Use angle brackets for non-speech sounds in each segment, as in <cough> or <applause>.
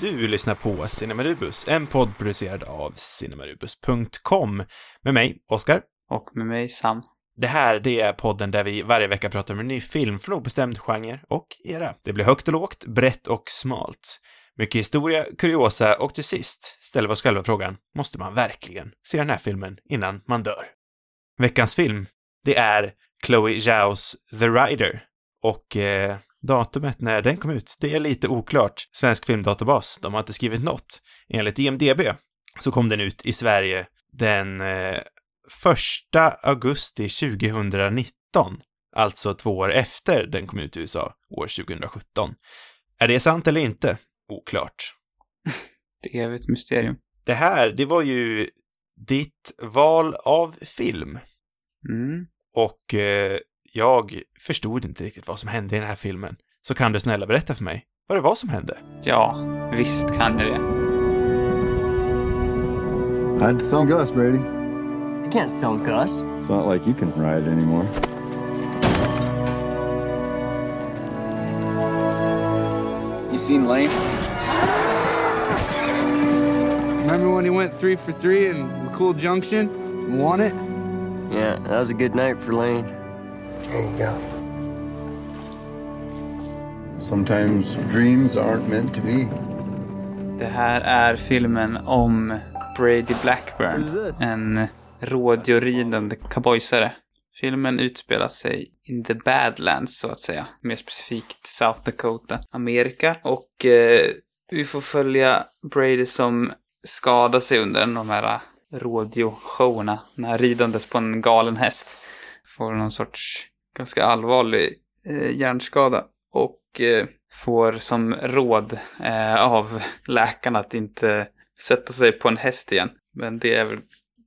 Du lyssnar på Cinemarubus, en podd producerad av cinemarubus.com. Med mig, Oskar. Och med mig, Sam. Det här, det är podden där vi varje vecka pratar om en ny film från obestämd genre och era. Det blir högt och lågt, brett och smalt. Mycket historia, kuriosa och till sist ställer vi oss själva frågan, måste man verkligen se den här filmen innan man dör? Veckans film, det är Chloe Zhaos The Rider och eh, datumet när den kom ut, det är lite oklart. Svensk filmdatabas, de har inte skrivit något. Enligt IMDB så kom den ut i Sverige den eh, 1 augusti 2019, alltså två år efter den kom ut i USA, år 2017. Är det sant eller inte? Oklart. <laughs> Det är ett mysterium. Det här, det var ju ditt val av film. Mm. Och eh, jag förstod inte riktigt vad som hände i den här filmen. Så kan du snälla berätta för mig vad det var som hände? Ja, visst kan jag det. I'd sell Gus, Brady. You can't sell Gus. It's not like you can ride anymore. You seen Lane? Remember when he went three for three in McCool Junction and won it? Yeah, that was a good night for Lane. There you go. Sometimes dreams aren't meant to be. Det här är filmen om Brady Blackburn, en rådjuridande cowboysare. Filmen utspelar sig in the Badlands, så att säga. Mer specifikt South Dakota, Amerika. Och eh, vi får följa Brady som skadar sig under en av de här rodeo-showerna. När ridandes på en galen häst. Får någon sorts ganska allvarlig eh, hjärnskada. Och eh, får som råd eh, av läkarna att inte sätta sig på en häst igen. Men det är väl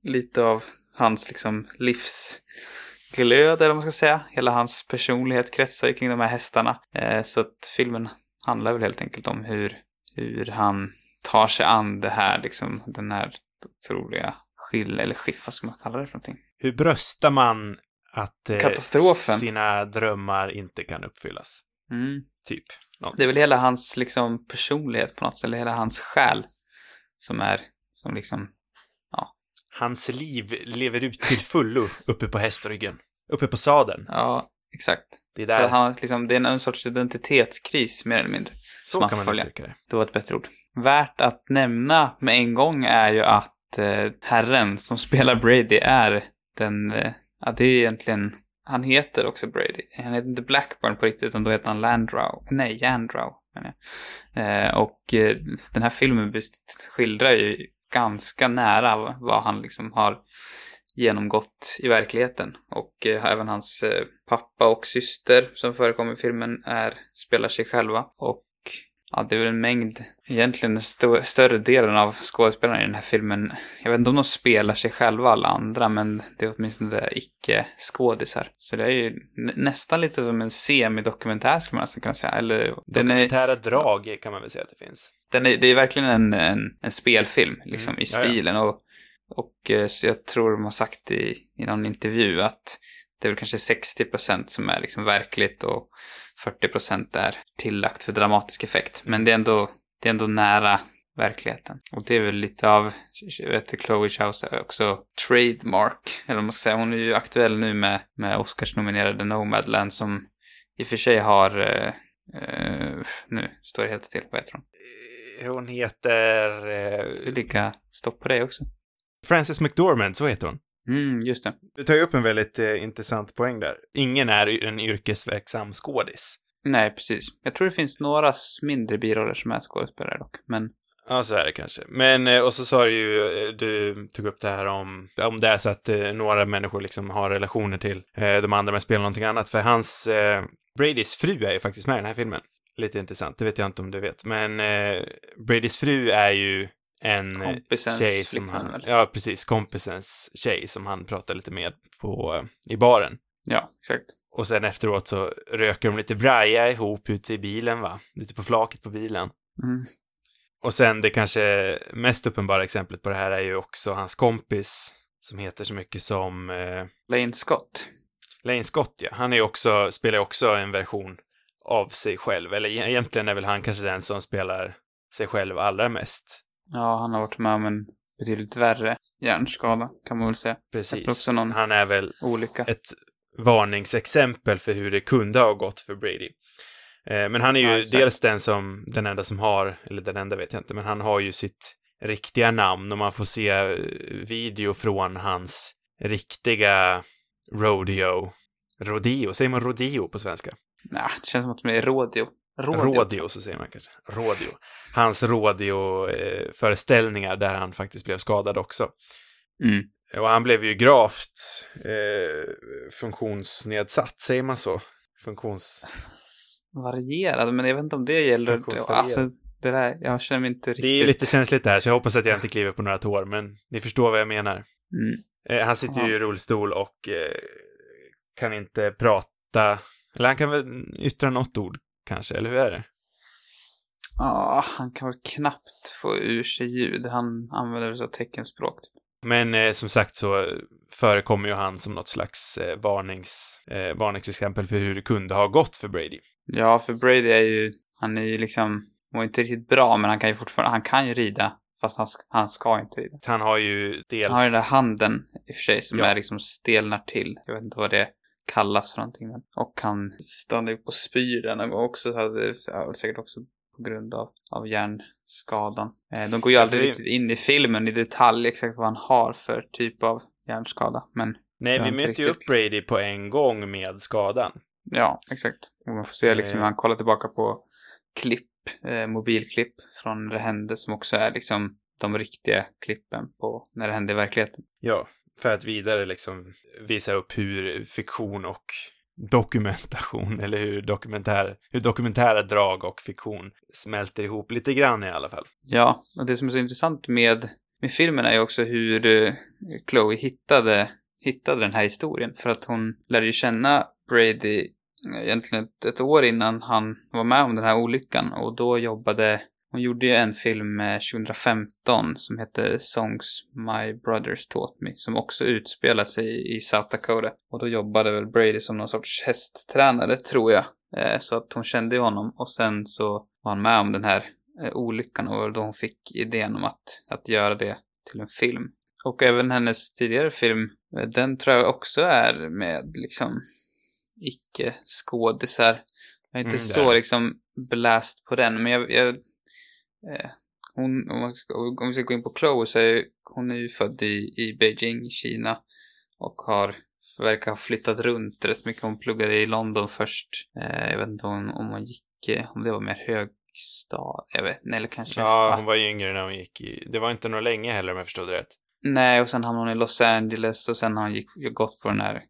lite av hans liksom livsglöd, eller vad man ska säga. Hela hans personlighet kretsar ju kring de här hästarna. Eh, så att filmen handlar väl helt enkelt om hur, hur han tar sig an det här, liksom, den här otroliga skill, eller skiff, vad ska man kalla det för någonting? Hur bröstar man att eh, Katastrofen. sina drömmar inte kan uppfyllas? Mm. Typ. Något. Det är väl hela hans liksom personlighet på något sätt, eller hela hans själ som är, som liksom, Hans liv lever ut till fullo uppe på hästryggen. Uppe på sadeln. ja, exakt. Det är Så där. han, liksom, det är en sorts identitetskris mer eller mindre. Så kan man uttrycka det. Det var ett bättre ord. Värt att nämna med en gång är ju att eh, herren som spelar Brady är den, eh, ja det är egentligen, han heter också Brady. Han heter inte Blackburn på riktigt, utan då heter han Landrow. Nej, Jandrow. menar jag. Eh, och eh, den här filmen skildrar ju ganska nära vad han liksom har genomgått i verkligheten. Och eh, även hans eh, pappa och syster som förekommer i filmen är, spelar sig själva. Och ja, det är väl en mängd, egentligen den sto- större delen av skådespelarna i den här filmen, jag vet inte om de spelar sig själva alla andra, men det är åtminstone icke-skådisar. Så det är ju nä- nästan lite som en semidokumentär skulle man nästan kunna säga. Eller, den är, Dokumentära drag kan man väl säga att det finns. den är, det är verkligen en, en, en spelfilm, liksom, Mm, i stilen. Och, och eh, så jag tror de har sagt i, i någon intervju att det är väl kanske 60% som är liksom verkligt och 40% är tillagt för dramatisk effekt. Men det är ändå, det är ändå nära verkligheten. Och det är väl lite av, vet Chloe Zhaos är också trademark, eller vad man ska säga. Hon är ju aktuell nu med, med Oscars-nominerade Nomadland som i och för sig har, eh, eh, nu står det helt still, vad heter hon? Hon heter... Eh, lika stopp på det också. Frances McDormand, så heter hon. Mm, just det. Du tar ju upp en väldigt eh, intressant poäng där. Ingen är en yrkesverksam skådis. Nej, precis. Jag tror det finns några mindre biroller som är skådespelare dock, men Ja, så är det kanske. Men, eh, och så sa du ju, eh, du tog upp det här om, om det är så att eh, några människor liksom har relationer till de andra men spelar någonting annat. För hans, eh, Bradys fru är ju faktiskt med i den här filmen. Lite intressant, det vet jag inte om du vet. Men eh, Bradys fru är ju en Kompisens tjej som han, väl? ja precis, kompisens tjej som han pratar lite med på, i baren. ja, exakt. Och sen efteråt så röker de lite braja ihop ute i bilen va? Lite på flaket på bilen. Mm. Och sen det kanske mest uppenbara exemplet på det här är ju också hans kompis som heter så mycket som eh, Lane Scott. Lane Scott, ja. Han är också, spelar ju också en version av sig själv. Eller egentligen är väl han kanske den som spelar sig själv allra mest. Ja, han har varit med om en betydligt värre hjärnskada, kan man väl säga. Precis. Efter också någon Han är väl olycka. ett varningsexempel för hur det kunde ha gått för Brady. Eh, Men han är ju Ja, dels den som, den enda som har, eller den enda vet jag inte, men han har ju sitt riktiga namn och man får se video från hans riktiga rodeo. Rodeo, säger man rodeo på svenska? Nej, det känns som att de är rodeo. Rodeo, så säger man kanske. Rodeo. Hans rodeo-föreställningar där han faktiskt blev skadad också. Mm. Och han blev ju gravt eh, funktionsnedsatt, säger man så? Funktions... Varierad, men jag vet inte om det gäller. Alltså, det där, jag känner mig inte riktigt... Det är ju lite känsligt där, så jag hoppas att jag inte kliver på några tår, men ni förstår vad jag menar. Mm. Eh, han sitter ju i rullstol och eh, kan inte prata, eller han kan väl yttra något ord, kanske, eller hur är det? Ja, han kan väl knappt få ur sig ljud. Han använder väl så teckenspråk. typ. Men eh, som sagt så förekommer ju han som något slags eh, varnings, eh, varningsexempel för hur det kunde ha gått för Brady. Ja, för Brady är ju, han är ju liksom, var inte riktigt bra, men han kan ju fortfarande, han kan ju rida. Fast han, han ska inte rida. Han har ju dels... Han har ju den där handen i och för sig som Ja. är liksom stelnar till. Jag vet inte vad det kallas för någonting. Och han stannar upp och spyr den någon gång också. Säkert också på grund av, av hjärnskadan. Eh, de går ju aldrig riktigt in i filmen i detalj exakt vad han har för typ av hjärnskada. Men Nej, vi möter ju upp. Brady på en gång med skadan. ja, exakt. Och man får se liksom Eh. hur han kollar tillbaka på klipp, eh, mobilklipp från när det hände som också är liksom de riktiga klippen på när det hände i verkligheten. Ja, för att vidare liksom visa upp hur fiktion och dokumentation, eller hur dokumentär, hur dokumentära drag och fiktion smälter ihop lite grann i alla fall. Ja, och det som är så intressant med, med filmen är ju också hur eh, Chloe hittade, hittade den här historien. För att hon lärde ju känna Brady eh, egentligen ett, ett år innan han var med om den här olyckan. Och då jobbade, hon gjorde ju en film eh, 2015 som hette Songs My Brothers Taught Me. Som också utspelar sig i South Dakota. Och då jobbade väl Brady som någon sorts hästtränare, tror jag. Eh, Så att hon kände honom. Och sen så var han med om den här eh, olyckan och då hon fick idén om att, att göra det till en film. Och även hennes tidigare film, eh, den tror jag också är med liksom icke-skådisar. Jag är inte Mm, så liksom beläst på den, men jag... jag eh, hon, om, man ska, om vi ska gå in på Chloe så är hon är ju född i, i Beijing, Kina. Och har, verkar ha flyttat runt rätt mycket. Hon pluggade i London först. Eh, jag vet inte om, om hon gick, eh, om det var mer högstad, jag vet inte, eller kanske... Ja, va? hon var yngre när hon gick i... Det var inte något länge heller om jag förstod det rätt. Nej, och sen hamnade hon i Los Angeles och sen har hon gick, gått på den här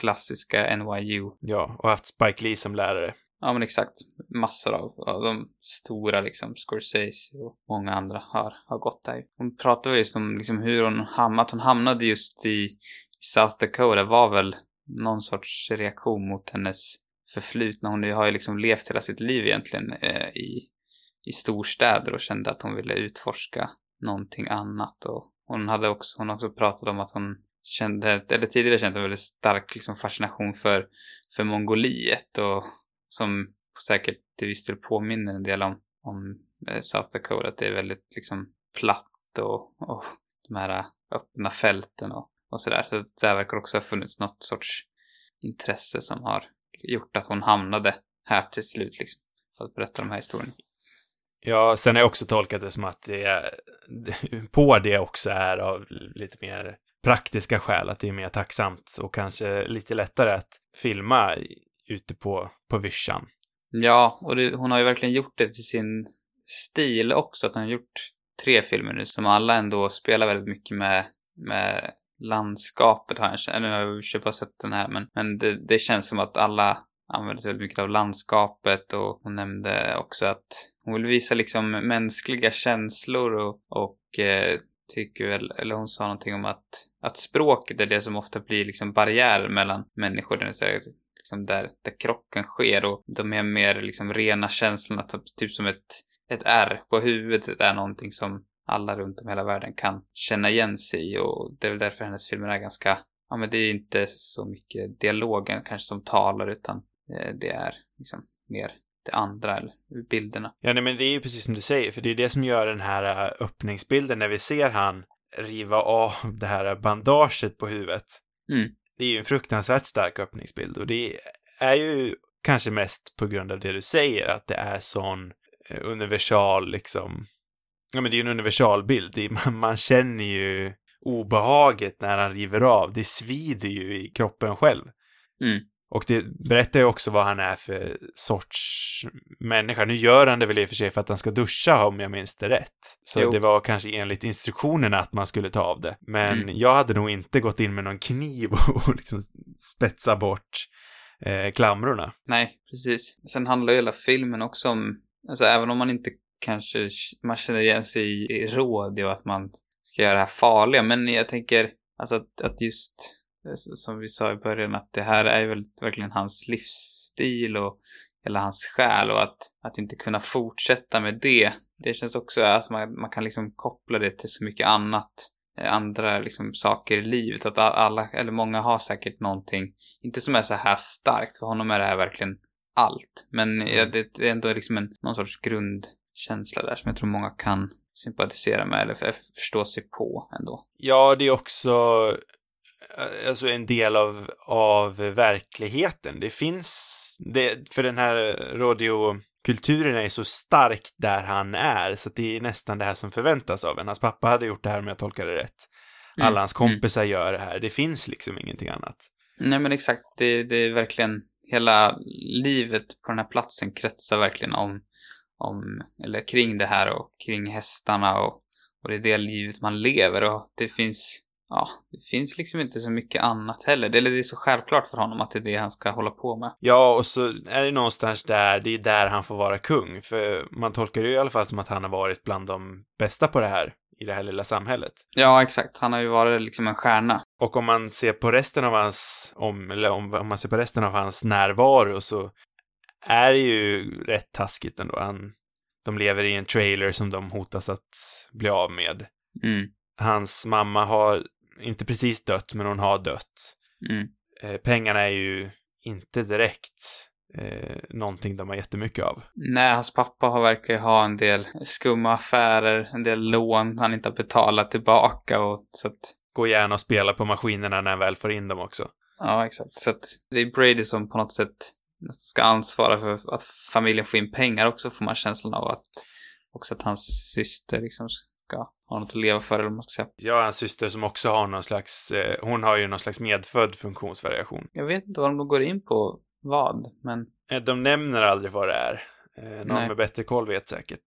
klassiska NYU. Ja, och haft Spike Lee som lärare. Ja, men exakt. Massor av, av de stora, liksom, Scorsese och många andra har, har gått där. Hon pratade väl just om liksom, hur hon hamnade, att hon hamnade just i, South Dakota var väl någon sorts reaktion mot hennes förflutna. Hon har ju liksom levt hela sitt liv egentligen eh, i, i storstäder och kände att hon ville utforska någonting annat. Och hon hade också, hon har också pratat om att hon kände, eller tidigare kände en väldigt stark liksom, fascination för, för Mongoliet och som säkert till viss del påminner en del om, om eh, South Dakota. Att det är väldigt liksom platt och, och de här öppna fälten och, och sådär. Så där verkar också ha funnits något sorts intresse som har gjort att hon hamnade här till slut liksom. För att berätta de här historierna. Ja, sen har jag också tolkat det som att det är, <laughs> på det också är av lite mer praktiska skäl, att det är mer tacksamt och kanske lite lättare att filma ute på, på vischan. Ja, och det, hon har ju verkligen gjort det till sin stil också. Att hon har gjort tre filmer nu som alla ändå spelar väldigt mycket med, med landskapet har jag känt. Nu har jag ju bara sett den här, men, men det, det känns som att alla använder sig väldigt mycket av landskapet och hon nämnde också att hon vill visa liksom mänskliga känslor och, och eh, tycker väl, eller hon sa någonting om att, att språket är det som ofta blir liksom barriär mellan människor. Den är så här, liksom där, där krocken sker och de är mer liksom rena känslorna, typ, typ som ett, ett R på huvudet är någonting som alla runt om hela världen kan känna igen sig i och det är väl därför hennes filmer är ganska, ja men det är inte så mycket dialogen kanske som talar utan eh, det är liksom mer det andra, eller bilderna. Ja, nej, men det är ju precis som du säger, för det är det som gör den här äh, öppningsbilden när vi ser han riva av det här bandaget på huvudet. Mm. Det är ju en fruktansvärt stark öppningsbild och det är ju kanske mest på grund av det du säger, att det är sån eh, universal, liksom, ja men det är ju en universalbild. Är, <laughs> man, man känner ju obehaget när han river av. Det svider ju i kroppen själv. Mm. Och det berättar ju också vad han är för sorts människa. Nu gör han det väl i och för sig för att han ska duscha om jag minns det rätt. Så Jo. det var kanske enligt instruktionerna att man skulle ta av det. Men Mm. jag hade nog inte gått in med någon kniv <laughs> och liksom spetsa bort eh, klamrorna. Nej, precis. Sen handlar ju hela filmen också om, alltså även om man inte kanske, man känner igen sig i, i råd och att man ska göra det här farliga, men jag tänker, alltså att, att just, eh, som vi sa i början, att det här är väl verkligen hans livsstil och hela hans själ och att, att inte kunna fortsätta med det, det känns också, alltså man, man kan liksom koppla det till så mycket annat, eh, andra liksom saker i livet, att alla, eller många har säkert någonting inte som är så här starkt, för honom är det här verkligen allt. Men ja, det, det är ändå liksom en, någon sorts grundkänsla där som jag tror många kan sympatisera med eller för, förstå sig på ändå. Ja, det är också alltså en del av, av verkligheten. Det finns, det, för den här radiokulturen är så stark där han är, så det är nästan det här som förväntas av en. Hans pappa hade gjort det här om jag tolkar det rätt. Mm, Alla hans kompisar gör det här. Det finns liksom ingenting annat. Nej men exakt, det, det är verkligen, hela livet på den här platsen kretsar verkligen om, om, eller kring det här och kring hästarna och, och det är det livet man lever och det finns, ja, det finns liksom inte så mycket annat heller. Det, eller det är så självklart för honom att det är det han ska hålla på med. Ja, och så är det någonstans där, det är där han får vara kung, för man tolkar det ju i alla fall som att han har varit bland de bästa på det här, i det här lilla samhället. Ja, exakt. Han har ju varit liksom en stjärna. Och om man ser på resten av hans, om, eller om, om man ser på resten av hans närvaro så är det ju rätt taskigt ändå. Han, de lever i en trailer som de hotas att bli av med. Mm. Hans mamma har inte precis dött, men hon har dött. Mm. Eh, pengarna är ju inte direkt eh, någonting de har jättemycket av. Nej, hans pappa har verkar ju ha en del skumma affärer, en del lån han inte har betalat tillbaka och så att, Går gärna och spelar på maskinerna när han väl får in dem också. ja exakt. Så att det är Brady som på något sätt nästan ska ansvara för att familjen får in pengar också, får man känslan av att också att hans syster liksom ha något att leva för, eller vad man ska säga. Jag har en syster som också har någon slags, eh, hon har ju någon slags medfödd funktionsvariation. Jag vet inte vad de går in på vad, men Eh, De nämner aldrig vad det är. Eh, Någon Nej. med bättre koll vet säkert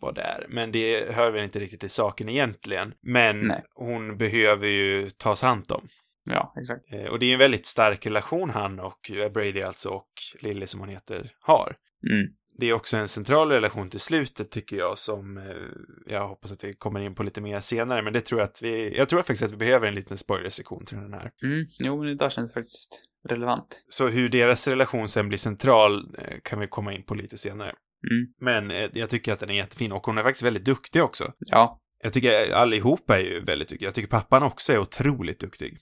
vad det är. Men det hör väl inte riktigt till saken egentligen. Men Nej. hon behöver ju tas hand om. ja, exakt. Eh, Och det är en väldigt stark relation han och Brady alltså och Lily som hon heter har. Mm. Det är också en central relation till slutet tycker jag som eh, jag hoppas att vi kommer in på lite mer senare. Men det tror jag att vi, jag tror faktiskt att vi behöver en liten spoilersektion till den här. Mm. Jo, men idag känns det faktiskt relevant. Så hur deras relation sen blir central eh, kan vi komma in på lite senare. Mm. Men eh, jag tycker att den är jättefin och hon är faktiskt väldigt duktig också. Ja. Jag tycker allihopa är ju väldigt duktiga. Jag tycker pappan också är otroligt duktig.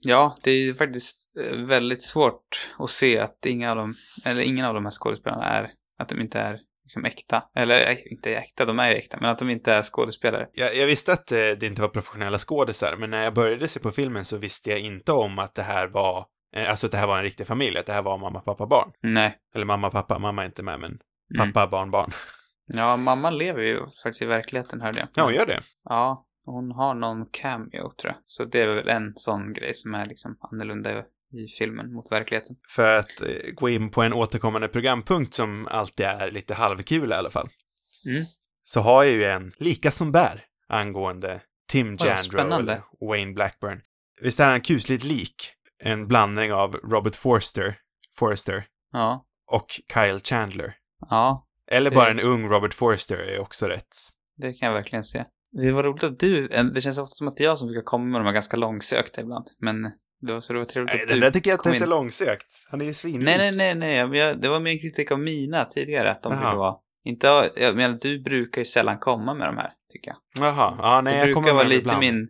Ja, det är faktiskt väldigt svårt att se att inga av dem, eller ingen av de här skådespelarna är, att de inte är liksom äkta. Eller inte äkta, de är ju äkta, men att de inte är skådespelare. Jag, jag visste att eh, det inte var professionella skådisar, men när jag började se på filmen så visste jag inte om att det här var, eh, alltså att det här var en riktig familj, att det här var mamma, pappa, barn. Nej. Eller mamma, pappa, mamma är inte med, men Mm. pappa, barn, barn. <laughs> Ja, mamman lever ju faktiskt i verkligheten, hörde jag. Ja, hon gör det. Ja, hon har någon cameo, tror jag. Så det är väl en sån grej som är liksom annorlunda i filmen mot verkligheten. För att eh, gå in på en återkommande programpunkt som alltid är lite halvkul i alla fall. Mm. Så har jag ju en lika som bär angående Tim Jandro eller Wayne Blackburn. Visst är han kusligt lik? En blandning av Robert Forster, Forrester Ja. och Kyle Chandler. Ja, Eller bara en ung Robert Forster är också rätt. det kan jag verkligen se. Det var roligt att du, det känns ofta som att det är jag som brukar komma med de här ganska långsökta ibland. Men det var så det var trevligt Nej, att den du där tycker jag kom inte är så långsökt. Han är ju svinlik. Nej, nej, nej, nej. Jag, det var min kritik av mina tidigare, att de brukar vara... Inte, jag menar, du brukar ju sällan komma med de här, tycker jag. Jaha, ja, nej, det jag brukar kommer vara med lite ibland. min,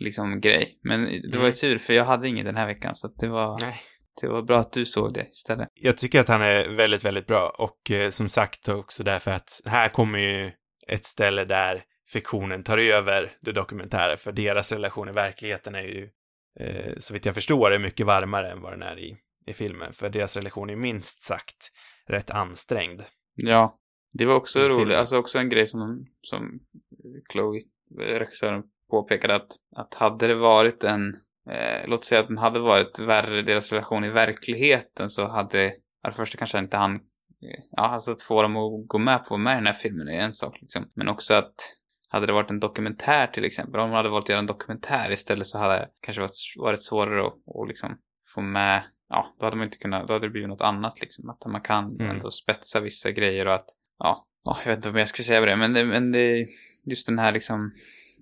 liksom, grej. Men det var ju Mm. tur, för jag hade ingen den här veckan, så att det var... Nej. det var bra att du såg det istället. Jag tycker att han är väldigt, väldigt bra och eh, som sagt också därför att här kommer ju ett ställe där fiktionen tar över det dokumentära, för deras relation i verkligheten är ju, eh, så vitt jag förstår, är mycket varmare än vad den är i, i filmen, för deras relation är minst sagt rätt ansträngd. Ja. Det var också roligt, alltså också en grej som, som Chloe, regissören, påpekade att, att hade det varit en, eh, låt säga att den hade varit värre, deras relation i verkligheten, så hade, för det första kanske inte han, eh, ja, alltså att få dem att gå med på att vara med i den här filmen är en sak liksom. Men också att hade det varit en dokumentär till exempel, om man hade valt att göra en dokumentär istället så hade det kanske varit, varit svårare att, att liksom få med, ja, då hade man inte kunnat, då hade det blivit något annat liksom. Att man kan Mm. ändå spetsa vissa grejer och att, ja, ja, jag vet inte vad jag ska säga över det, men det, men det, just den här liksom,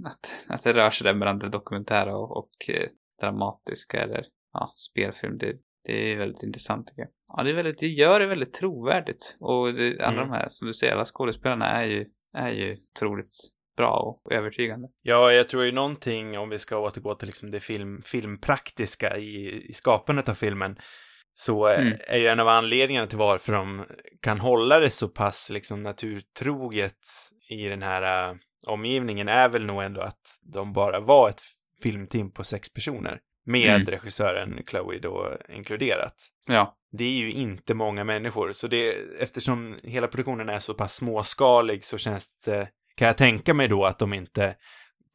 att, att det rör sig där mellan det dokumentära och, och eh, dramatiska eller, ja, spelfilm, det, det är väldigt intressant tycker jag. Ja, det är väldigt, det gör det väldigt trovärdigt. Och det, alla Mm. de här, som du säger, alla skådespelarna är ju, är ju otroligt bra och övertygande. Ja, jag tror ju någonting, om vi ska återgå till liksom det film, filmpraktiska i, i skapandet av filmen, så eh, Mm. är ju en av anledningarna till varför de kan hålla det så pass liksom naturtroget i den här eh, omgivningen är väl nog ändå att de bara var ett filmteam på sex personer. Med Mm. regissören Chloe då inkluderat. Ja. Det är ju inte många människor, så det, eftersom hela produktionen är så pass småskalig så känns det, kan jag tänka mig då att de inte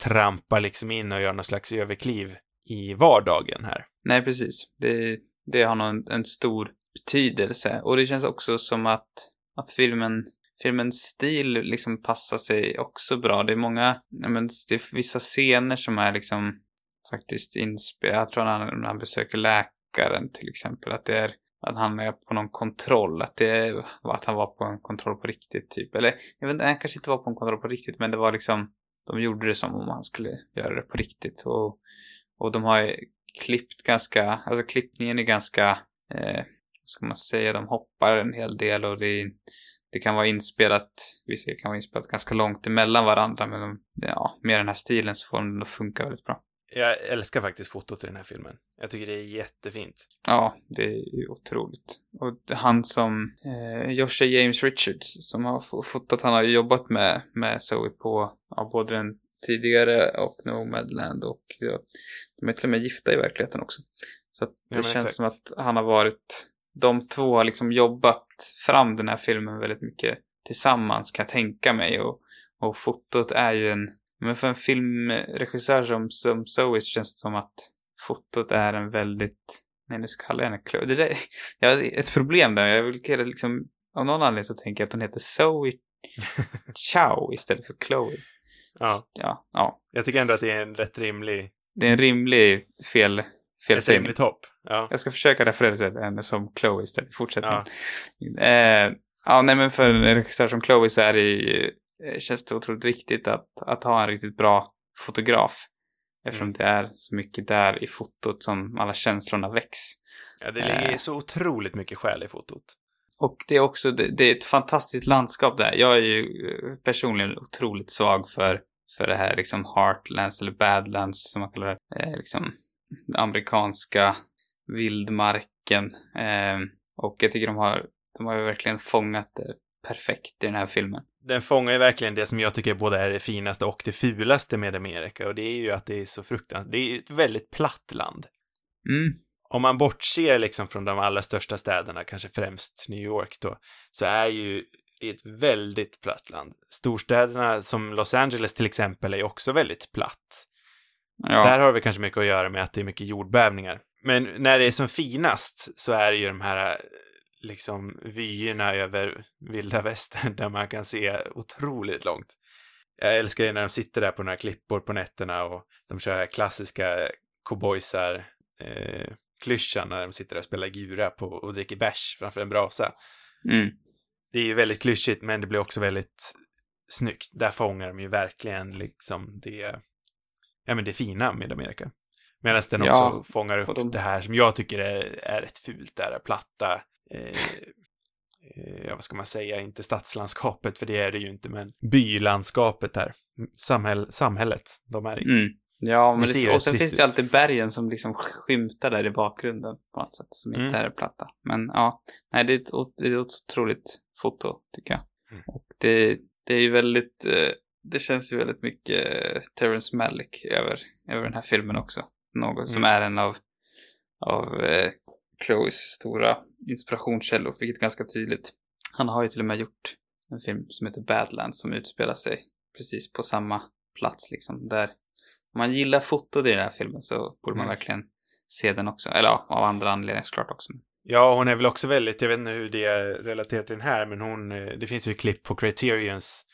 trampar liksom in och gör någon slags överkliv i vardagen här. Nej, precis. Det, det har nog en, en stor betydelse. Och det känns också som att, att filmen, filmens stil liksom passar sig också bra. Det är många, ja, men det är vissa scener som är liksom faktiskt inspelade. Jag tror när han, när han besöker läkaren till exempel, att det är att han är på någon kontroll, att det att han var på en kontroll på riktigt typ. Eller, jag vet inte, han kanske inte var på en kontroll på riktigt, men det var liksom, de gjorde det som om han skulle göra det på riktigt. Och, och de har klippt ganska, alltså klippningen är ganska, eh, vad ska man säga, de hoppar en hel del och det, det kan vara inspelat, visst kan vara inspelat ganska långt emellan varandra, men de, ja, med den här stilen så får den att funka väldigt bra. Jag älskar faktiskt fotot i den här filmen. Jag tycker det är jättefint. Ja, det är otroligt. Och han som, eh, Joshua James Richards, som har fo- fotat, han har ju jobbat med, med Zoe på, ja, både den tidigare och Nomadland och ja, de är till och med gifta i verkligheten också. Så att det Ja, känns exakt. som att han har varit, de två har liksom jobbat fram den här filmen väldigt mycket tillsammans kan jag tänka mig och, och fotot är ju en, men för en filmregissör som, som Zoe så känns det som att fotot är en väldigt, nej nu ska jag kalla henne Chloe. Det där, <laughs> jag har ett problem där, jag vill kalla liksom, av någon anledning så tänker jag att hon heter Zoe <laughs> Chow istället för Chloe. Ja, Ja, ja. jag tycker ändå att det är en rätt rimlig, Det är en rimlig fel, ett felsägning. rimligt hopp. Ja. Jag ska försöka referera till henne som Chloe istället i fortsättningen. Eh, ja, nej men för en regissör som Chloe så är det ju, känns det otroligt viktigt att, att ha en riktigt bra fotograf. Eftersom det är så mycket där i fotot som alla känslorna väcks. ja, det ligger Eh. så otroligt mycket själ i fotot. Och det är också, det, är ett fantastiskt landskap där. Jag är ju eh, personligen otroligt svag för, för det här liksom Heartlands eller Badlands som man kallar det. Eh, liksom den amerikanska vildmarken. Eh, och jag tycker de har, de har ju verkligen fångat det perfekt i den här filmen. Den fångar ju verkligen det som jag tycker både är det finaste och det fulaste med Amerika och det är ju att det är så fruktansvärt, det är ett väldigt platt land. Mm. Om man bortser liksom från de allra största städerna, kanske främst New York då, så är ju det är ett väldigt platt land. Storstäderna som Los Angeles till exempel är ju också väldigt platt. Ja. Där har det kanske mycket att göra med att det är mycket jordbävningar. Men när det är som finast så är det ju de här liksom vyerna över vilda västern där man kan se otroligt långt. Jag älskar ju när de sitter där på några klippor på nätterna och de kör klassiska cowboysar eh, klyschan när de sitter där och spelar gura på och dricker bärs framför en brasa. Mm. Det är ju väldigt klyschigt men det blir också väldigt snyggt. Där fångar de ju verkligen liksom det, ja men det fina med Amerika. Medan den Ja, också fångar upp de- det här som jag tycker är, är rätt fult, det här platta, eh, eh, ja vad ska man säga, inte stadslandskapet, för det är det ju inte, men bylandskapet där. Samhäll, samhället de är i. Mm. Ja, men Det ju och sen finns det alltid bergen som liksom skymtar där i bakgrunden på något sätt, som inte Mm. är platta. Men ja, nej, det är ett, det är ett otroligt foto, tycker jag. Mm. Och det, det är ju väldigt, eh, det känns ju väldigt mycket eh, Terrence Malick över, över den här filmen också. Något som Mm. är en av, av eh, Chloes stora inspirationskällor, vilket är ganska tydligt. Han har ju till och med gjort en film som heter Badlands som utspelar sig precis på samma plats liksom. Där om man gillar fotot i den här filmen så borde man Mm. verkligen se den också. Eller ja, av andra anledningar såklart också. Ja, hon är väl också väldigt, jag vet inte hur det är relaterat till den här, men hon, eh, det finns ju klipp på Criterions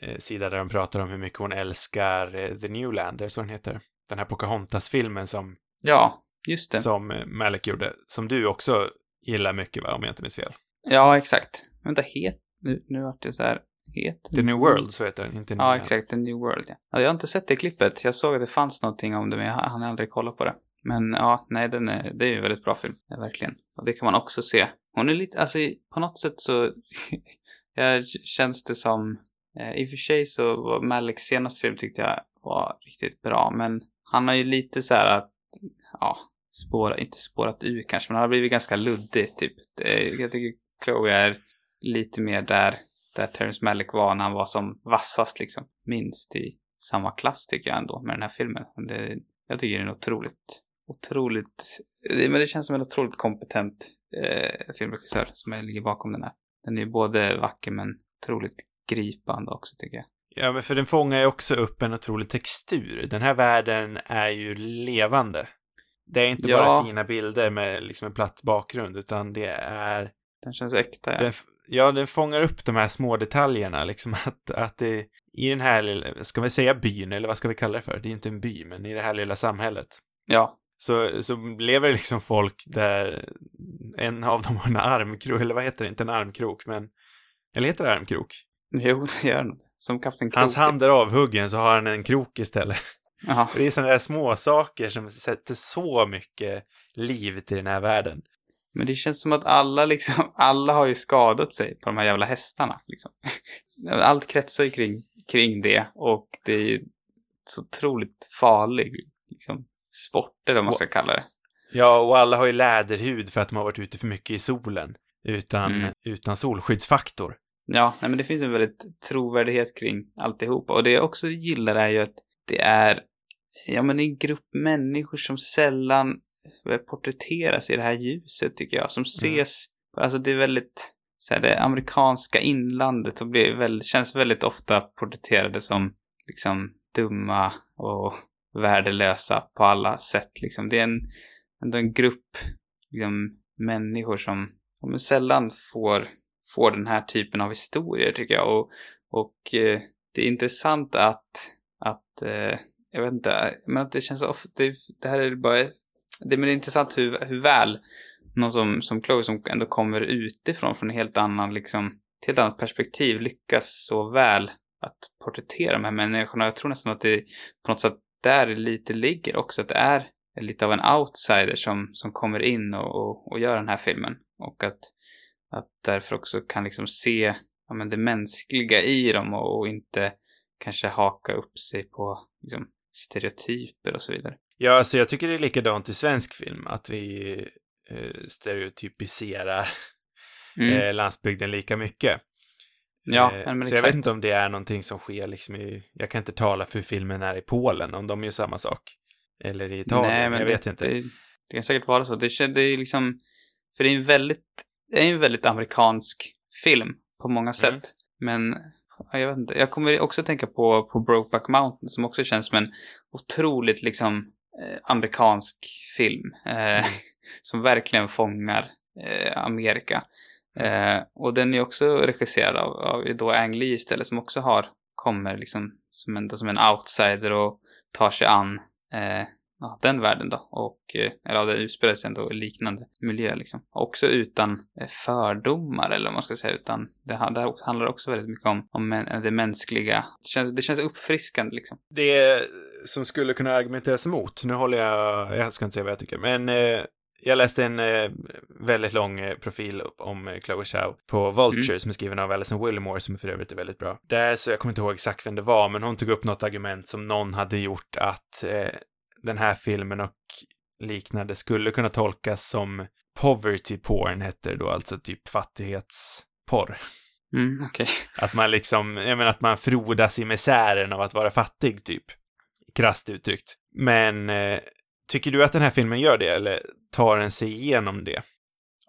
eh, sida där de pratar om hur mycket hon älskar eh, The Newland, det är så den heter. Den här Pocahontas-filmen som, Ja, just det. som Malik gjorde, som du också gillar mycket va, om jag inte minns fel. Ja, exakt. Vänta, het? Nu, nu vart det så här. Het? The New World, så heter den, inte Ja, exakt. The New World, ja. ja. Jag har inte sett det klippet. Jag såg att det fanns någonting om det, men jag hann aldrig kolla på det. Men ja, nej, den är, det är ju en väldigt bra film. Ja, verkligen. Och det kan man också se. Hon är lite, alltså på något sätt så <laughs> ja, känns det som, eh, i och för sig så var Maliks senaste film tyckte jag var riktigt bra, men han har ju lite så här att, ja, spårat, inte spårat ur kanske, men han har blivit ganska luddig typ. Jag tycker Chloe är lite mer där, där Terrence Malick var när han var som vassast liksom. Minst i samma klass tycker jag ändå med den här filmen. Det, jag tycker den är otroligt, otroligt, det, men det känns som en otroligt kompetent eh, filmregissör som ligger bakom den här. Den är ju både vacker men otroligt gripande också tycker jag. Ja, men för den fångar ju också upp en otrolig textur. Den här världen är ju levande. Det är inte Ja. bara fina bilder med liksom en platt bakgrund, utan det är Den känns äkta ja. Den, ja, den fångar upp de här små detaljerna, liksom <laughs> att, att det, i den här lilla, ska vi säga byn, eller vad ska vi kalla det för? Det är inte en by, men i det här lilla samhället. Ja, Så, så lever liksom folk där en av dem har en armkrok, eller vad heter det? Inte en armkrok, men, eller heter det armkrok? jo det gör den. Som Kapten Krok. Hans hand är avhuggen, så har han en krok istället. Och det är sådana där små saker som sätter så mycket liv till den här världen. Men det känns som att alla liksom, <laughs> alla har ju skadat sig på de här jävla hästarna liksom. <laughs> Allt kretsar ju kring, kring det och det är ju så otroligt farlig liksom sport eller vad man ska kalla det. Ja, och alla har ju läderhud för att de har varit ute för mycket i solen. Utan, Mm. utan solskyddsfaktor. Ja, nej men det finns en väldigt trovärdighet kring alltihopa. Och det jag också gillar är ju att det är, ja men en grupp människor som sällan eh, porträtteras i det här ljuset tycker jag. Som ses, alltså det är väldigt, så här, det amerikanska inlandet och blir väl, känns väldigt ofta porträtterade som liksom dumma och värdelösa på alla sätt liksom. Det är en, ändå en grupp liksom, människor som, som sällan får får den här typen av historier tycker jag. Och, och eh, det är intressant att, att eh, jag vet inte, men att det känns ofta, det, det här är bara, det, men det är intressant hur, hur väl någon som, som Chloe som ändå kommer utifrån från en helt annan liksom, ett helt annat perspektiv lyckas så väl att porträttera de här människorna. Jag tror nästan att det på något sätt där lite ligger också, att det är lite av en outsider som, som kommer in och, och, och gör den här filmen. Och att att därför också kan liksom se ja, men det mänskliga i dem och, och inte kanske haka upp sig på liksom, stereotyper och så vidare. Ja, alltså jag tycker det är likadant i svensk film, att vi eh, stereotypiserar Mm. eh, landsbygden lika mycket. Ja, Eh, men så jag vet inte om det är någonting som sker liksom i, jag kan inte tala för hur filmen är i Polen, om de gör samma sak. Eller i Italien, jag det, vet inte. Det, det kan säkert vara så. Det, det är liksom, för det är en väldigt, det är en väldigt amerikansk film på många sätt. Mm. Men, jag vet inte. Jag kommer också tänka på, på Brokeback Mountain som också känns som en otroligt liksom eh, amerikansk film. Eh, <laughs> som verkligen fångar eh, Amerika. Eh, och den är också regisserad av, av då Ang Lee istället som också har, kommer liksom som en, som en outsider och tar sig an eh, ja, den världen då. Och, eh, eller ja, det utspelar sig ändå i liknande miljö liksom. Också utan eh, fördomar eller vad man ska säga, utan det, det här handlar också väldigt mycket om, om män- det mänskliga. Det känns, det känns uppfriskande liksom. Det som skulle kunna argumenteras emot, nu håller jag, jag ska inte säga vad jag tycker, men eh, jag läste en eh, väldigt lång eh, profil om eh, Chloe Zhao på Vulture som är skriven av Alison Willimore som för övrigt är väldigt bra. Där, så jag kommer inte ihåg exakt vem det var, men hon tog upp något argument som någon hade gjort att eh, den här filmen och liknande skulle kunna tolkas som poverty porn hette det då, alltså typ fattighetsporr. Mm, okej. <laughs> Att man liksom, jag menar att man frodas i misären av att vara fattig, typ. Krasst uttryckt. Men eh, tycker du att den här filmen gör det, eller tar den sig igenom det?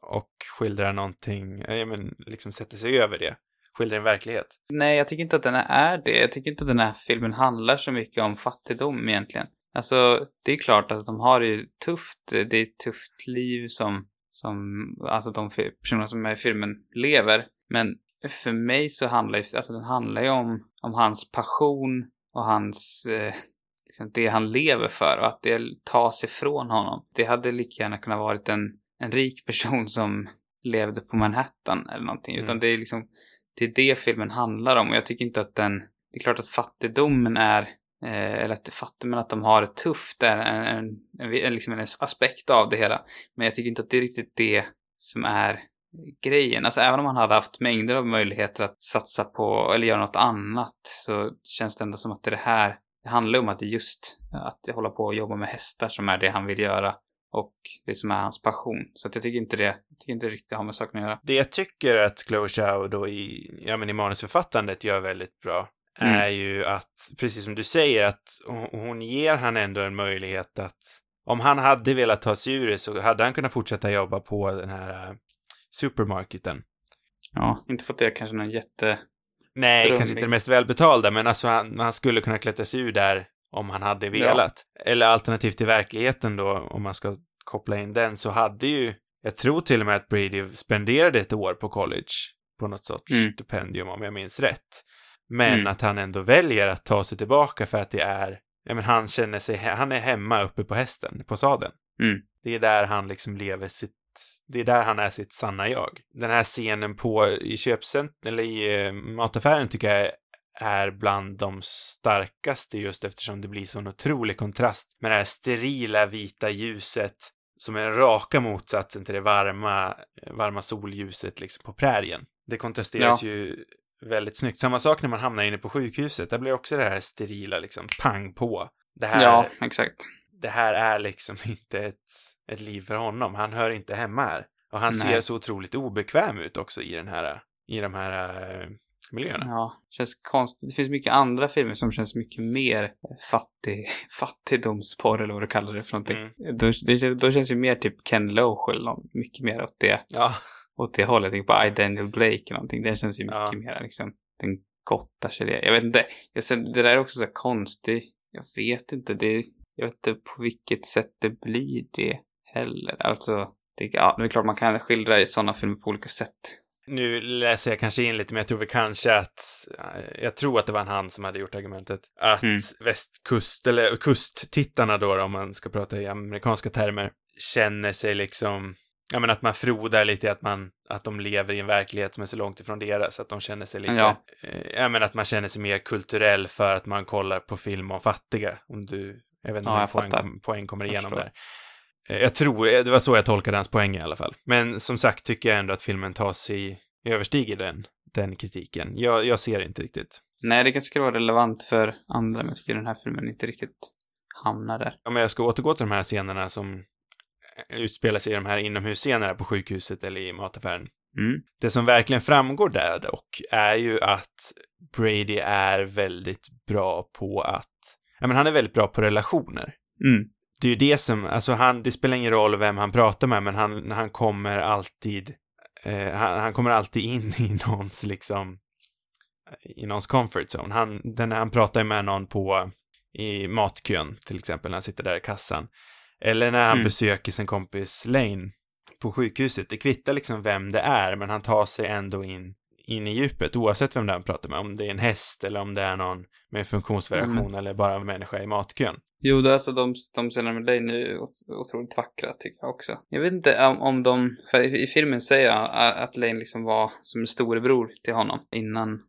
Och skildrar någonting, eh, ja men liksom sätter sig över det? Skildrar en verklighet? Nej, jag tycker inte att den är det. Jag tycker inte att den här filmen handlar så mycket om fattigdom egentligen. Alltså, det är klart att de har det tufft. Det är ett tufft liv som, som, alltså de personerna som är i filmen lever. Men för mig så handlar ju, alltså den handlar ju om, om hans passion och hans, eh, liksom det han lever för och att det tas ifrån honom. Det hade lika gärna kunnat varit en, en rik person som levde på Manhattan eller någonting. Utan Mm. det är liksom, det är det filmen handlar om och jag tycker inte att den, det är klart att fattigdomen är, Eh, eller att det fattar men att de har det tufft är en, en, en, en, liksom en aspekt av det hela. Men jag tycker inte att det är riktigt det som är grejen. Alltså även om han hade haft mängder av möjligheter att satsa på, eller göra något annat, så känns det ändå som att det är det här, det handlar om att det är just att hålla på och jobba med hästar som är det han vill göra. Och det som är hans passion. Så att jag tycker inte det, jag tycker inte det riktigt har med saken att göra. Det jag tycker att Chloe Zhao då i, ja men i manusförfattandet gör väldigt bra Mm. är ju att, precis som du säger, att hon, ger han ändå en möjlighet att om han hade velat ta sig ur det så hade han kunnat fortsätta jobba på den här uh, supermarketen. Ja, inte för att det är kanske någon jätte... Nej, Drömmig. kanske inte det mest välbetalda, men alltså han, han skulle kunna klättra sig ur där om han hade velat. Eller alternativt till verkligheten då, om man ska koppla in den, så hade ju, jag tror till och med att Brady spenderade ett år på college på något sorts Mm. stipendium om jag minns rätt. Men Mm. att han ändå väljer att ta sig tillbaka för att det är, ja men han känner sig, han är hemma uppe på hästen, på sadeln. Mm. Det är där han liksom lever sitt, det är där han är sitt sanna jag. Den här scenen på, i köpcentrum, eller i eh, mataffären tycker jag är bland de starkaste just eftersom det blir sån otrolig kontrast med det här sterila vita ljuset som är raka motsatsen till det varma, varma solljuset liksom på prärien. Det kontrasteras ju väldigt snyggt. Samma sak när man hamnar inne på sjukhuset. Där blir också det här sterila liksom pang på. Det här, Ja, exakt. det här är liksom <laughs> inte ett, ett liv för honom. Han hör inte hemma här. Och han Nej. ser så otroligt obekväm ut också i den här, i de här äh, miljöerna. Ja, känns konstigt. Det finns mycket andra filmer som känns mycket mer fattig, <laughs> fattigdomsporr eller vad du kallar det för någonting. Mm. Då, det, då känns ju mer typ Ken Loach eller någon, mycket mer åt det, Ja, åt det hållet. Jag på I, Daniel Blake eller någonting. Det känns ju mycket Ja. mer liksom, den gottar sig det. Jag vet inte, jag, sen, det där är också så konstigt. Jag vet inte, det, jag vet inte på vilket sätt det blir det heller. Alltså, det, ja, det är klart man kan skildra i sådana filmer på olika sätt. nu läser jag kanske in lite, men jag tror väl kanske att, eh, jag tror att det var han som hade gjort argumentet, att Mm. västkust, eller kusttittarna då, om man ska prata i amerikanska termer, känner sig liksom, ja men att man frodar lite att man, att de lever i en verklighet som är så långt ifrån deras, att de känner sig lite, Ja. eh, ja men att man känner sig mer kulturell för att man kollar på film om fattiga, om du, jag vet inte Ja, om jag poäng, fattar. poäng kommer Jag igenom förstår. där. Eh, Jag tror, eh, det var så jag tolkade hans poäng i alla fall. Men som sagt tycker jag ändå att filmen tar sig, överstiger den, den kritiken. Jag, jag ser inte riktigt. Nej, det kanske skulle vara relevant för andra, men jag tycker den här filmen inte riktigt hamnar där. Om jag ska återgå till de här scenerna som utspelar sig i de här inomhusscenerna på sjukhuset eller i mataffären. Mm. Det som verkligen framgår där dock är ju att Brady är väldigt bra på att, ja men han är väldigt bra på relationer. Mm. det är ju det som, alltså han, det spelar ingen roll vem han pratar med, men han, han kommer alltid, eh, han, han kommer alltid in <laughs> i någons liksom, i någons comfort zone. Han, den, han pratar ju med någon på, i matkön till exempel, när han sitter där i kassan. Eller när han Mm. besöker sin kompis Lane på sjukhuset. Det kvittar liksom vem det är, men han tar sig ändå in, in i djupet, oavsett vem det är han pratar med. Om det är en häst eller om det är någon med funktionsvariation Mm. eller bara en människa i matkön. Jo, det är alltså de, de scenerna med dig nu är ot- otroligt vackra, tycker jag också. Jag vet inte om, om de, för i, i filmen säger han a- att Lane liksom var som en storebror till honom innan eh,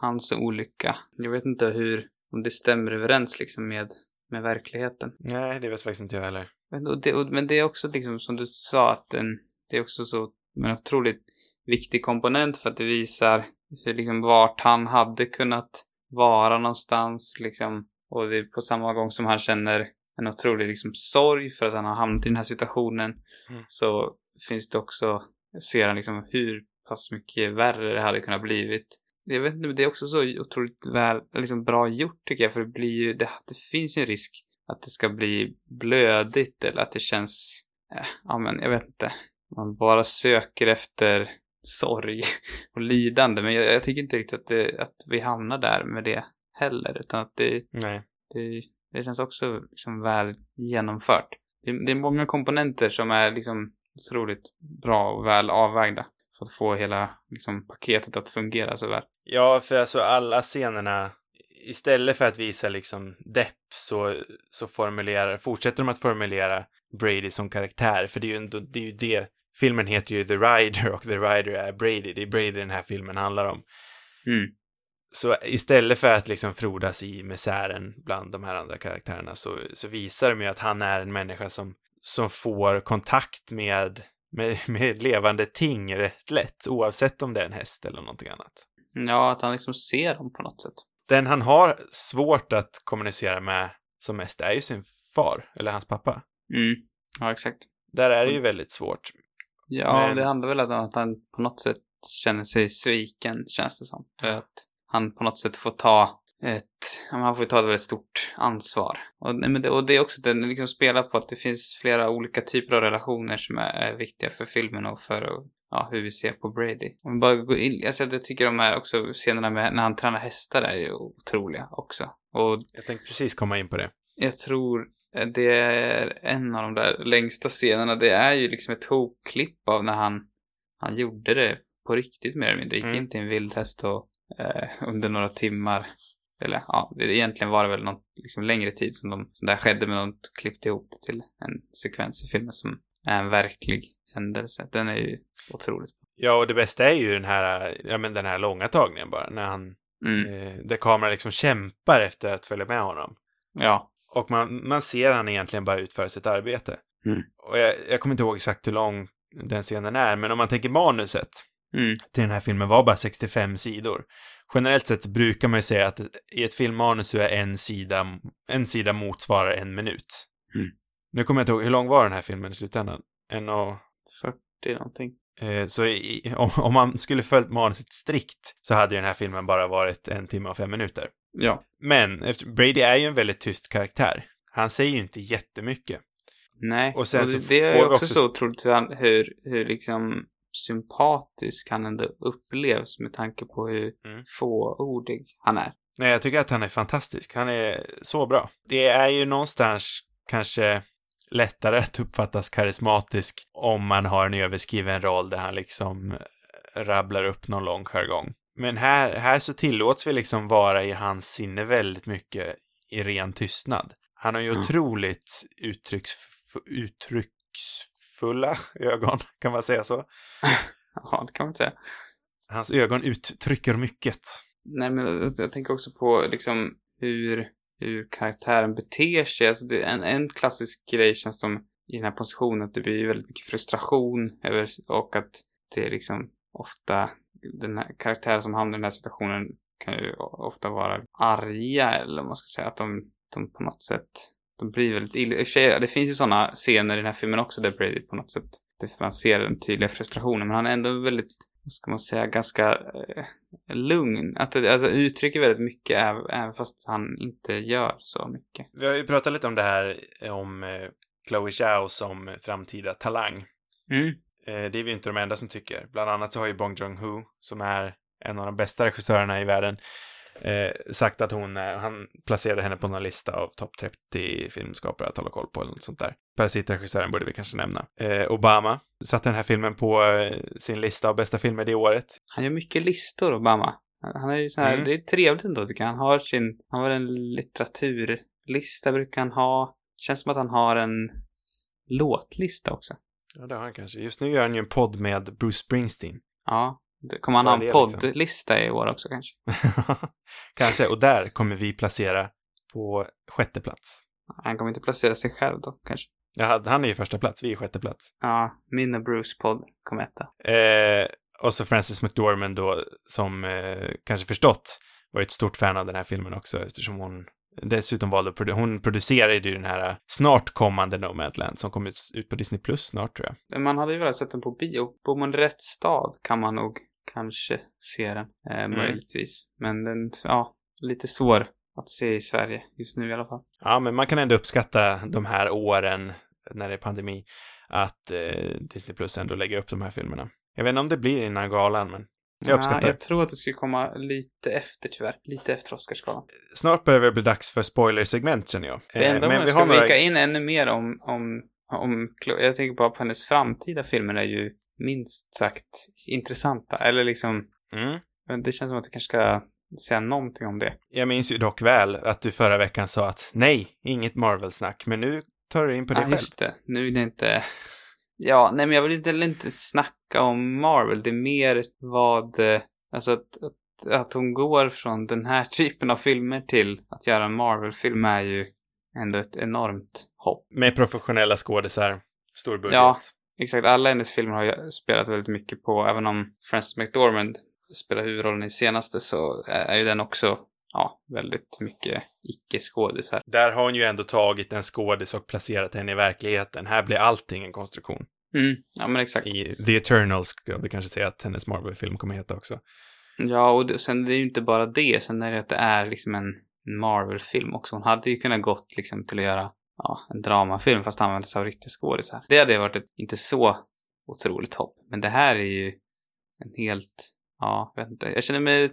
hans olycka. Jag vet inte hur, om det stämmer överens liksom med, med verkligheten. Nej, det vet faktiskt inte jag heller. Men, och det, och, men det är också liksom som du sa att den, det är också så en otroligt viktig komponent för att det visar hur, liksom vart han hade kunnat vara någonstans liksom. Och det är på samma gång som han känner en otrolig liksom sorg för att han har hamnat i den här situationen. Mm. Så finns det också, ser han liksom hur pass mycket värre det hade kunnat blivit. Jag vet inte, men det är också så otroligt väl, liksom bra gjort tycker jag, för det blir ju, det, det finns ju en risk att det ska bli blödigt eller att det känns, eh, ja men jag vet inte. Man bara söker efter sorg <laughs> och lidande, men jag, jag tycker inte riktigt att, det, att vi hamnar där med det heller, utan att det, Nej. det, det känns också liksom väl genomfört. Det, det är många komponenter som är liksom otroligt bra och väl avvägda för att få hela liksom, paketet att fungera så väl. Ja, för alltså alla scenerna, istället för att visa liksom depp så, så formulerar, fortsätter de att formulera Brady som karaktär, för det är ju ändå, det är ju det, filmen heter ju The Rider och The Rider är Brady, det är Brady den här filmen handlar om. Mm. Så istället för att liksom frodas i misären bland de här andra karaktärerna så, så visar de ju att han är en människa som, som får kontakt med, med, med levande ting rätt lätt, oavsett om det är en häst eller någonting annat. Ja, att han liksom ser dem på något sätt. Den han har svårt att kommunicera med som mest är ju sin far, eller hans pappa. Mm. Ja, exakt. Där är det ju väldigt svårt. Ja, Men- det handlar väl om att han på något sätt känner sig sviken, känns det som. För att han på något sätt får ta ett, han får ta ett väldigt stort ansvar. Och, men det, och det är också, den liksom spelar på att det finns flera olika typer av relationer som är, är viktiga för filmen och för ja, hur vi ser på Brady. Om vi bara går in, alltså jag tycker de här också scenerna med när han tränar hästar är ju otroliga också. Och Jag tänkte precis komma in på det. jag tror det är en av de där längsta scenerna. Det är ju liksom ett hopklipp av när han, han gjorde det på riktigt mer eller mindre. Gick Mm. in till en vildhäst och eh, under några timmar, eller ja, det, egentligen var det väl någon liksom, längre tid som, de, som det här skedde, men de klippte ihop det till en sekvens i filmen som är en verklig händelse. Den är ju otroligt Ja, och det bästa är ju den här, ja men den här långa tagningen bara, när han, mm. eh, där kameran liksom kämpar efter att följa med honom. Ja. Och man, man ser han egentligen bara utföra sitt arbete. Mm. Och jag, jag kommer inte ihåg exakt hur lång den scenen är, men om man tänker manuset Mm. till den här filmen var bara 65 sidor. Generellt sett brukar man ju säga att i ett filmmanus så är en sida, en sida motsvarar en minut. Mm. Nu kommer jag inte ihåg, hur lång var den här filmen i slutändan? En och 40 någonting. Eh, Så i, om, om man skulle följt manuset strikt så hade den här filmen bara varit en timme och fem minuter. Ja. Men efter, Brady är ju en väldigt tyst karaktär. Han säger ju inte jättemycket. Nej, Och sen det, så det är också, också- så otroligt hur, hur liksom sympatisk han ändå upplevs med tanke på hur Mm. fåordig han är. Nej, jag tycker att han är fantastisk. Han är så bra. Det är ju någonstans kanske lättare att uppfattas karismatisk om man har en överskriven roll där han liksom rabblar upp någon lång jargong. Men här, här så tillåts vi liksom vara i hans sinne väldigt mycket i ren tystnad. Han har ju Mm. otroligt uttrycks, uttrycksfulla <laughs> ögon, kan man säga så? <laughs> Ja, det kan man säga. Hans ögon uttrycker mycket. Nej, men jag tänker också på liksom hur, hur karaktären beter sig. Alltså det är en, en klassisk grej känns som i den här positionen att det blir väldigt mycket frustration över, och att det är liksom ofta den här karaktären som hamnar i den här situationen kan ju ofta vara arga eller vad man ska säga att de, de på något sätt de blir väldigt illa. i och för sig, Det finns ju sådana scener i den här filmen också där Brady på något sätt man ser den tydliga frustrationen men han är ändå väldigt, vad ska man säga, ganska eh, lugn. Att alltså uttrycker väldigt mycket äv- även fast han inte gör så mycket. Vi har ju pratat lite om det här om eh, Chloe Zhao som framtida talang. Mm. Eh, det är vi inte de enda som tycker. Bland annat så har ju Bong Joon-Ho, som är en av de bästa regissörerna i världen, eh, sagt att hon, eh, han placerade henne på någon lista av topp 30 filmskapare att hålla koll på eller något sånt där. Parasitregissören borde vi kanske nämna. Eh, Obama satte den här filmen på eh, sin lista av bästa filmer det året. Han gör mycket listor, Obama. Han är ju så här, Mm. det är trevligt ändå tycker jag. Han har sin, han har en litteraturlista brukar han ha. Känns som att han har en låtlista också. Ja, det har han kanske. Just nu gör han ju en podd med Bruce Springsteen. Ja. Kommer han ha en liksom. poddlista i år också kanske? <laughs> kanske, och där kommer vi placera på sjätte plats. Han kommer inte placera sig själv då, kanske. Hade, han är ju första plats, vi är sjätte plats. Ja, min och Bruce-podd kom etta. Eh, och så Frances McDormand då, som eh, kanske förstått, var ett stort fan av den här filmen också eftersom hon dessutom valde att produ- hon producerade ju den här eh, snart kommande Nomadland som kommer ut på Disney Plus snart tror jag. Men Man hade ju velat sett den på bio. Bor man i rätt stad kan man nog kanske se den, eh, möjligtvis. Men den, ja, lite svår att se i Sverige just nu i alla fall. Ja, men man kan ändå uppskatta de här åren när det är pandemi, att eh, Disney Plus ändå lägger upp de här filmerna. Jag vet inte om det blir innan galan, men jag uppskattar Ja, jag tror att det skulle komma lite efter tyvärr. Lite efter Oscarsgalan. Snart börjar det bli dags för spoilersegment känner jag. Det enda Eh, man ska vika in ännu mer om, om, om, jag tänker bara på hennes framtida filmer är ju minst sagt intressanta. Eller liksom, Mm. det känns som att du kanske ska säga någonting om det. Jag minns ju dock väl att du förra veckan sa att nej, inget Marvel-snack, men nu tar du in på det Ja, själv. just det. Nu är det inte... Ja, nej men jag vill inte, eller inte snacka om Marvel. Det är mer vad... eh, Alltså att, att, att hon går från den här <laughs> typen av filmer till att göra en Marvel-film är ju ändå ett enormt hopp. Med professionella skådisar, stor budget. Ja. Exakt, alla hennes filmer har jag spelat väldigt mycket på, även om Frances McDormand spelar huvudrollen i senaste så är ju den också, ja, väldigt mycket icke-skådisar. Där har hon ju ändå tagit en skådis och placerat henne i verkligheten. Här blir allting en konstruktion. Mm, ja men exakt. I The Eternals ska vi kanske säga att hennes Marvel-film kommer heta också. Ja, och det, sen det är ju inte bara det, sen är det att det är liksom en Marvel-film också. Hon hade ju kunnat gått liksom till att göra, ja, en dramafilm fast använda sig av riktiga skådisar. Det hade varit ett inte så otroligt hopp. Men det här är ju en helt, ja, jag vet inte. Jag känner mig,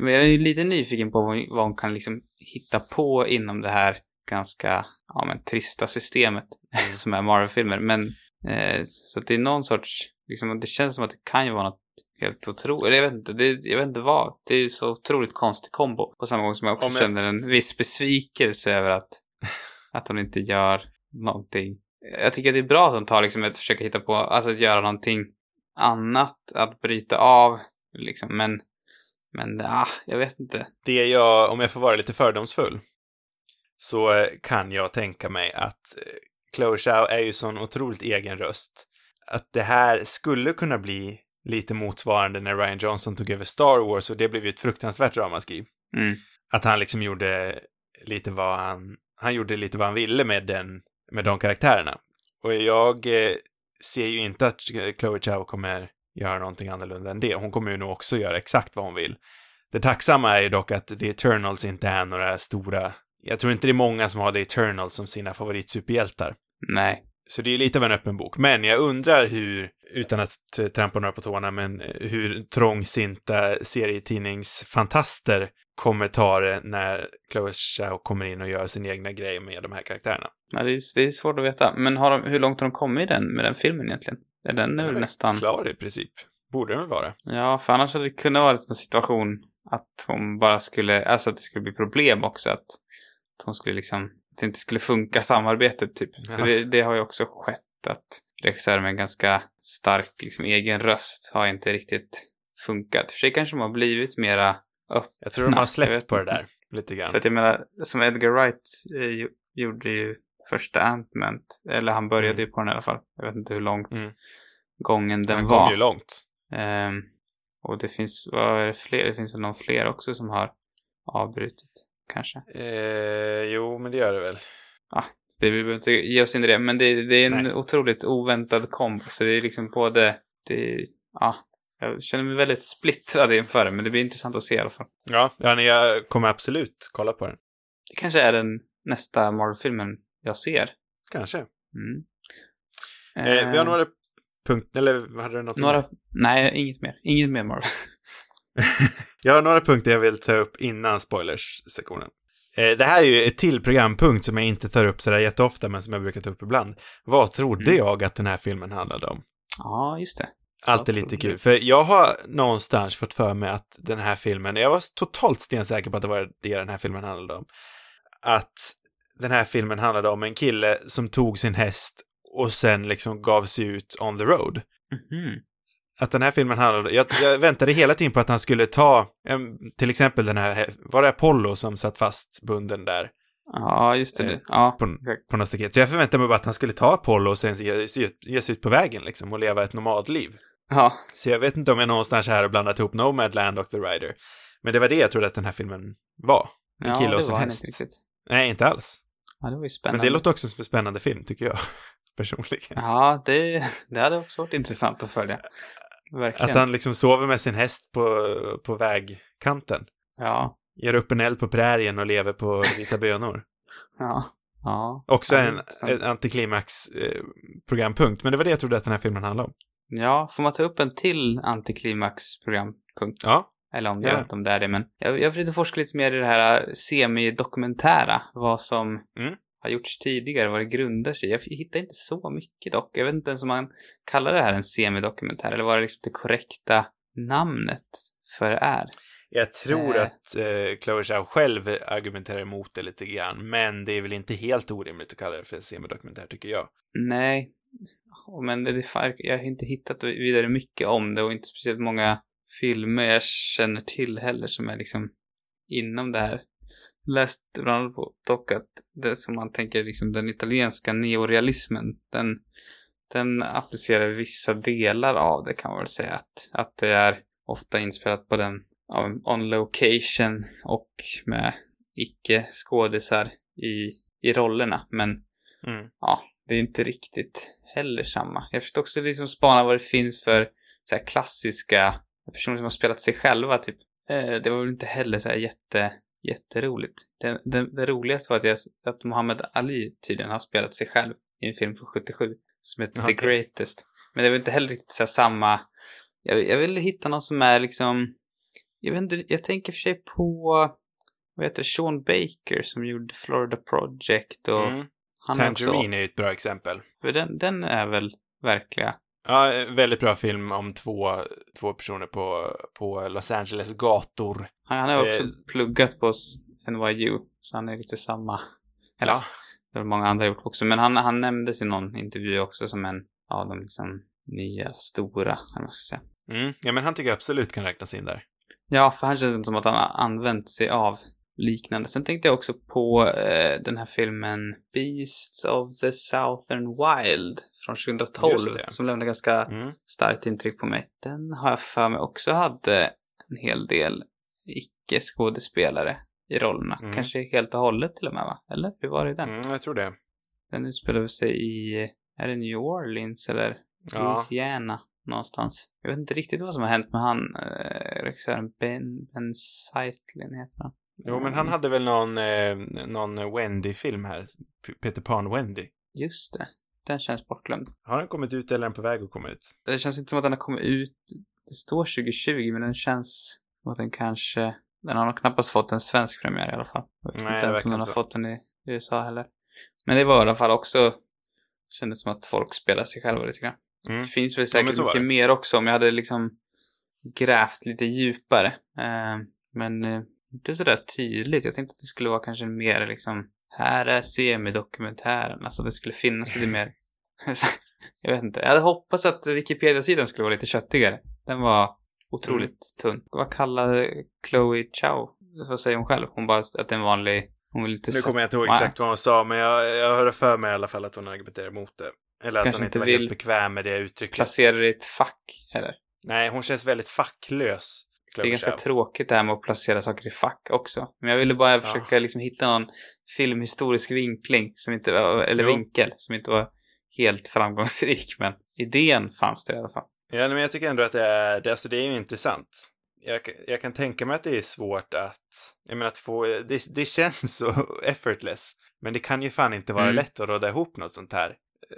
men jag är lite nyfiken på vad, hon kan liksom hitta på inom det här ganska, ja men trista systemet <laughs> som är Marvel-filmer. Men, eh, så att det är någon sorts, liksom, det känns som att det kan ju vara något helt otroligt. Eller jag vet inte, det, jag vet inte vad. Det är ju så otroligt konstig kombo. På samma gång som jag också jag- känner en viss besvikelse över att, <laughs> att hon inte gör någonting. Jag tycker att det är bra att hon tar liksom ett försöka hitta på, alltså att göra någonting annat, att bryta av, liksom. Men, men, ah, jag vet inte. Det jag, om jag får vara lite fördomsfull, så eh, kan jag tänka mig att eh, Chloe Zhao är ju sån otroligt egen röst. Att det här skulle kunna bli lite motsvarande när Ryan Johnson tog över Star Wars och det blev ju ett fruktansvärt ramaskri. Mm. Att han liksom gjorde lite vad han, han gjorde lite vad han ville med den, med de karaktärerna. Och jag eh, ser ju inte att Chloe Zhao kommer göra någonting annorlunda än det. Hon kommer ju nog också göra exakt vad hon vill. Det tacksamma är ju dock att The Eternals inte är några stora... Jag tror inte det är många som har The Eternals som sina favoritsuperhjältar. Nej. Så det är lite av en öppen bok. Men jag undrar hur, utan att trampa några på tårna, men hur trångsinta serietidningsfantaster kommer ta det när Chloe Zhao kommer in och gör sin egna grej med de här karaktärerna. Ja, det, är, det är svårt att veta. Men har de, hur långt har de kommit i den, med den filmen egentligen? Är den är väl nästan... Klar i princip. Borde den väl vara. Ja, för annars hade det kunnat vara en situation att hon bara skulle, alltså att det skulle bli problem också. Att, att hon skulle liksom, att det inte skulle funka samarbetet typ. Ja. För det, det har ju också skett att regissörer med en ganska stark liksom egen röst har inte riktigt funkat. För sig kanske de har blivit mera öppna. Jag tror de har släppt på det där. Lite grann. För att jag menar, som Edgar Wright eh, gjorde ju första Ant-Man, eller han började ju på den i alla fall. Jag vet inte hur långt Mm. gången den Den var. kom ju långt. Ehm, och det finns, vad är det fler? Det finns väl någon fler också som har avbrutit, kanske. Eh, jo, men det gör det väl. Ja, så det, vi behöver inte ge oss in i det, men det, det är en Nej. otroligt oväntad kombo, så det är liksom både, det, ja, jag känner mig väldigt splittrad inför det, men det blir intressant att se i alla fall. Ja, ja nej, jag kommer absolut kolla på den. Det kanske är den nästa Marvel-filmen jag ser. Kanske. Mm. Eh, vi har Ehm, några punkter, eller hade du något? några, nej, inget mer. Inget mer Marvel. <laughs> Jag har några punkter jag vill ta upp innan spoilers-sektionen. Eh, det här är ju ett till programpunkt som jag inte tar upp sådär jätteofta, men som jag brukar ta upp ibland. Vad trodde Mm. jag att den här filmen handlade om? Ja, just det. Alltid Vad lite kul, för jag har någonstans fått för mig att den här filmen, jag var totalt stensäker på att det var det den här filmen handlade om. Att den här filmen handlade om en kille som tog sin häst och sen liksom gav sig ut on the road. Mhm. Att den här filmen handlade, jag, jag väntade hela tiden på att han skulle ta, em, till exempel den här, var det Apollo som satt fast bunden där? Ja, just det. Eh. Ja, på, på något staket. Så jag förväntade mig bara att han skulle ta Apollo och sen ge, ge, ge sig ut på vägen liksom och leva ett nomadliv. Ja, Så jag vet inte om jag någonstans här har blandat ihop Nomadland och The Rider. Men det var det jag trodde att den här filmen var. En ja kille och sin häst. inte riktigt. Nej, inte alls. Ja, det var ju Men spännande. det låter också som en spännande film, tycker jag. <laughs> Personligen. Ja, det, det hade också varit intressant att följa. Verkligen. Att han liksom sover med sin häst på, på vägkanten. Ja, Ger upp en eld på prärien och lever på <laughs> vita bönor. ja, ja. Också Ja, en, en antiklimax-programpunkt, men det var det jag trodde att den här filmen handlade om. Ja, får man ta upp en till antiklimax-programpunkt? Ja, Eller om det, jag Ja. vet inte om det är det, men jag, jag försökte forska lite mer i det här äh, semidokumentära, vad som Mm. har gjorts tidigare, vad det grundar sig. Jag hittar inte så mycket dock. Jag vet inte ens om man kallar det här en semidokumentär, eller vad det liksom det korrekta namnet för det är. jag tror Eh. att eh, Zhao själv argumenterar emot det lite grann, men det är väl inte helt orimligt att kalla det för en semidokumentär, tycker jag. Nej, men det, jag har inte hittat vidare mycket om det och inte speciellt många filmer jag känner till heller som är liksom inom det här. Läst bland annat på dock att det som man tänker liksom den italienska neorealismen, den, den applicerar vissa delar av det kan man väl säga att, att det är ofta inspelat på den on location och med icke skådisar i, i rollerna men Mm. ja, det är inte riktigt heller samma. Jag försökte också liksom spana vad det finns för så här klassiska personer som har spelat sig själva, typ. Eh, det var väl inte heller så här jätte, jätteroligt. Det, det, det roligaste var att, jag, att Muhammad Ali tydligen har spelat sig själv i en film från 77 som heter The Okej. Greatest. Men det var inte heller riktigt så samma... Jag, jag ville hitta någon som är liksom... Jag vet inte, jag tänker för sig på... Vad heter? Sean Baker som gjorde Florida Project och... Mm. Han Tangerine är ju ett bra exempel. för den, den är väl verkliga? Ja, en väldigt bra film om två, två personer på, på Los Angeles gator. Han, har också Eh. pluggat på NYU, så han är lite samma. <laughs> Eller, Ja. det har många andra gjort också. Men han, han nämndes i någon intervju också som en av de liksom nya, stora, eller vad ska säga. Mm. Ja, men han tycker jag absolut kan räknas in där. Ja, för han känns inte som att han har använt sig av liknande. Sen tänkte jag också på eh, den här filmen Beasts of the Southern Wild från 2012, Just det. som lämnade ganska Mm. starkt intryck på mig. Den har jag för mig också hade en hel del icke-skådespelare i rollerna. Mm. Kanske helt och hållet till och med, va? Eller hur var det i den? Mm, jag tror det. Den utspelar sig i, är det New Orleans eller Ja. Louisiana någonstans? Jag vet inte riktigt vad som har hänt med han, eh, regissören Ben, ben Seitlin heter han. Jo, men han hade väl någon, eh, någon Wendy-film här. P- Peter Pan-Wendy. Just det. Den känns bortglömd. Har den kommit ut eller är den på väg att komma ut? Det känns inte som att den har kommit ut. Det står 2020, men den känns som att den kanske... Den har nog knappast fått en svensk premiär i alla fall. Jag vet Nej, inte det ens om den har så. fått den i USA heller. Men det var i alla fall också... Kändes som att folk spelar sig själva lite grann. Mm. Det finns väl Ja, säkert var mycket det. mer också om jag hade liksom grävt lite djupare. Eh, men eh, inte sådär tydligt. Jag tänkte att det skulle vara kanske mer liksom, här är semidokumentären. Alltså det skulle finnas lite mer, <laughs> jag vet inte. Jag hade hoppats att Wikipedia-sidan skulle vara lite köttigare. Den var otroligt Mm. tunn. Vad kallar Chloe Chow? Vad säger hon själv? Hon bara att det är en vanlig, hon vill inte Nu kommer jag inte ihåg exakt vad hon sa, men jag, jag hörde för mig i alla fall att hon argumenterar emot det. Eller att Kanske hon inte var helt bekväm med det uttrycket. placera det i ett fack, eller? Nej, hon känns väldigt facklös. Det är ganska tråkigt det här med att placera saker i fack också. Men jag ville bara försöka liksom hitta någon filmhistorisk vinkling som inte var, eller Jo. vinkel som inte var helt framgångsrik. Men idén fanns det i alla fall. Ja, men jag tycker ändå att det är, det, alltså det är ju intressant. Jag, jag kan tänka mig att det är svårt att, jag menar att få, det, det känns så <laughs> effortless. Men det kan ju fan inte vara Mm. lätt att råda ihop något sånt här,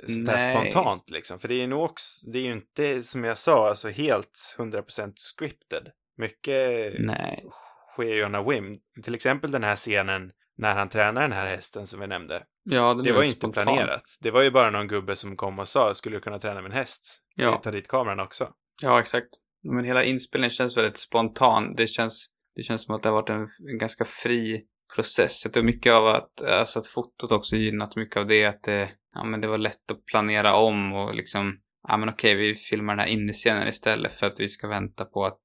sånt här spontant liksom. För det är ju nog också, det är ju inte, som jag sa, alltså helt 100% scripted. Mycket Nej. sker ju on a whim. Till exempel den här scenen när han tränar den här hästen som vi nämnde. Ja, det, Det var ju inte spontant. planerat. Det var ju bara någon gubbe som kom och sa, skulle du kunna träna min häst? Ja. Ta dit kameran också. Ja, exakt. Men hela inspelningen känns väldigt spontan. Det känns, det känns som att det har varit en, en ganska fri process. Jag tror mycket av att, alltså att fotot också gynnat mycket av det, att det, ja men det var lätt att planera om och liksom, ja men okej, vi filmar den här innescenen istället för att vi ska vänta på att,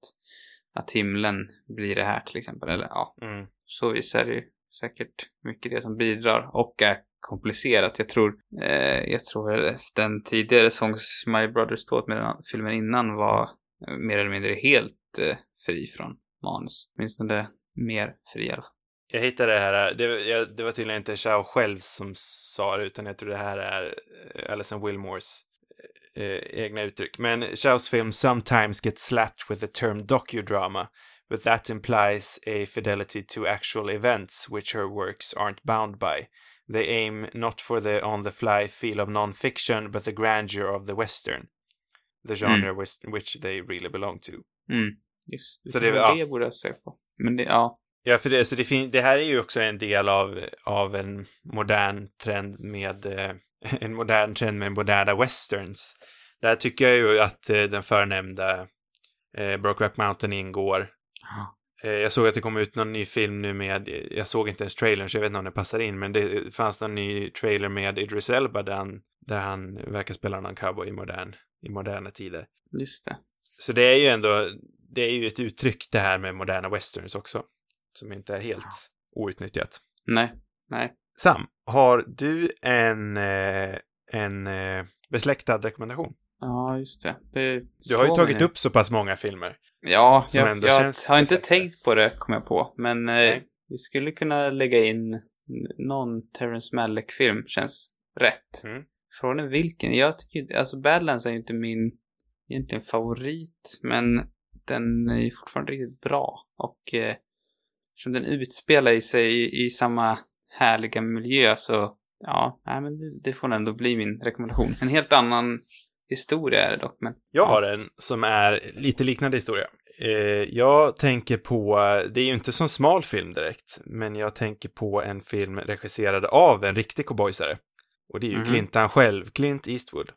att himlen blir det här till exempel. Eller ja, Mm. så vis är det ju säkert mycket det som bidrar och är komplicerat. Jag tror, eh, jag tror den tidigare Songs My Brothers Taught med den filmen innan var eh, mer eller mindre helt eh, fri från manus. Åtminstone mer fri i alla fall. Jag hittade det här, det, jag, det var tydligen inte Chow själv som sa det, utan jag tror det här är eh, Alison Wilmores eh, egna uttryck. Men film sometimes gets slapped with the term docudrama, but that implies a fidelity to actual events which her works aren't bound by. They aim not for the on-the-fly feel of non-fiction, but the grandeur of the western. The genre which, which they really belong to. Mm, just Så det- det, ja. det borde jag se på. Men det, ja. Ja, för det, så det, fin- det här är ju också en del av, av en modern trend med, eh, <laughs> en modern trend med moderna westerns. Där tycker jag ju att eh, den förnämnda eh, Brokeback Mountain ingår. Eh, jag såg att det kom ut någon ny film nu med, jag såg inte ens trailern så jag vet inte om det passar in, men det fanns någon ny trailer med Idris Elba där han, där han verkar spela någon cowboy i, modern, i moderna tider. Just det. Så det är ju ändå, det är ju ett uttryck det här med moderna westerns också. Som inte är helt outnyttjat. Nej, nej. Sam, har du en, eh, en eh, besläktad rekommendation? Ja, just det. det Du har ju tagit upp så pass många filmer. Ja, som jag, jag känns har inte besläktade. tänkt på det, kom jag på. Men eh, vi skulle kunna lägga in någon Terrence Malick-film, känns rätt. Mm. Frågan är vilken. Jag tycker, alltså Badlands är ju inte min egentligen favorit, men den är ju fortfarande riktigt bra. Och eh, eftersom den utspelar i sig i, i samma härliga miljö så, ja, nej men det, får ändå bli min rekommendation. En helt annan historia är det dock, men Jag har en som är lite liknande historia. Eh, jag tänker på, det är ju inte som smal film direkt, men jag tänker på en film regisserad av en riktig cowboysare. Och det är ju Mhm. Clintan själv, Clint Eastwood.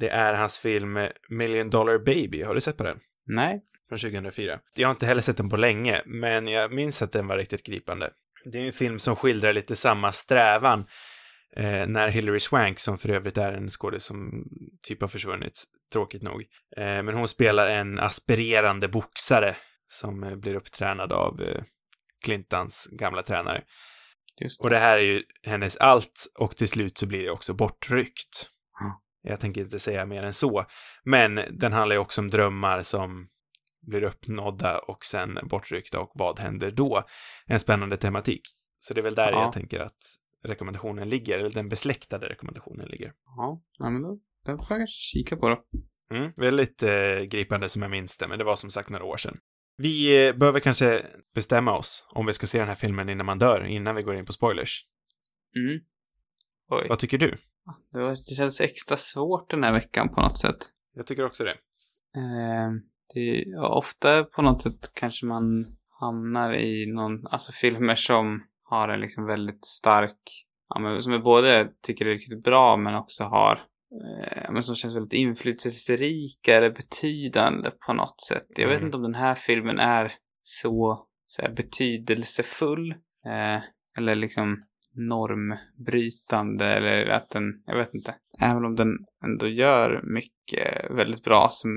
Det är hans film Million Dollar Baby, har du sett på den? nej. från 2004. Jag har inte heller sett den på länge, men jag minns att den var riktigt gripande. Det är en film som skildrar lite samma strävan eh, när Hilary Swank, som för övrigt är en skådis som typ har försvunnit, tråkigt nog. Eh, men hon spelar en aspirerande boxare som eh, blir upptränad av eh, Clintons gamla tränare. Just Och det här är ju hennes allt och till slut så blir det också bortryckt. Ja. Jag tänker inte säga mer än så. Men den handlar ju också om drömmar som blir uppnådda och sen bortryckta och vad händer då? En spännande tematik. Så det är väl där Ja. jag tänker att rekommendationen ligger, eller den besläktade rekommendationen ligger. Ja, ja men då, då får jag kanske kika på det. Mm, väldigt eh, gripande som jag minns det, men det var som sagt några år sedan. Vi eh, behöver kanske bestämma oss om vi ska se den här filmen innan man dör, innan vi går in på spoilers. Mm. Oj. Vad tycker du? Det, var, det känns extra svårt den här veckan på något sätt. Jag tycker också det. Eh, det ja, ofta på något sätt kanske man hamnar i någon, alltså filmer som har en liksom väldigt stark, ja men som är både tycker är riktigt bra men också har, eh, men som känns väldigt inflytelserika eller betydande på något sätt. Jag vet Mm. inte om den här filmen är så, så här, betydelsefull, eh, eller liksom normbrytande eller att den, jag vet inte. Även om den ändå gör mycket väldigt bra som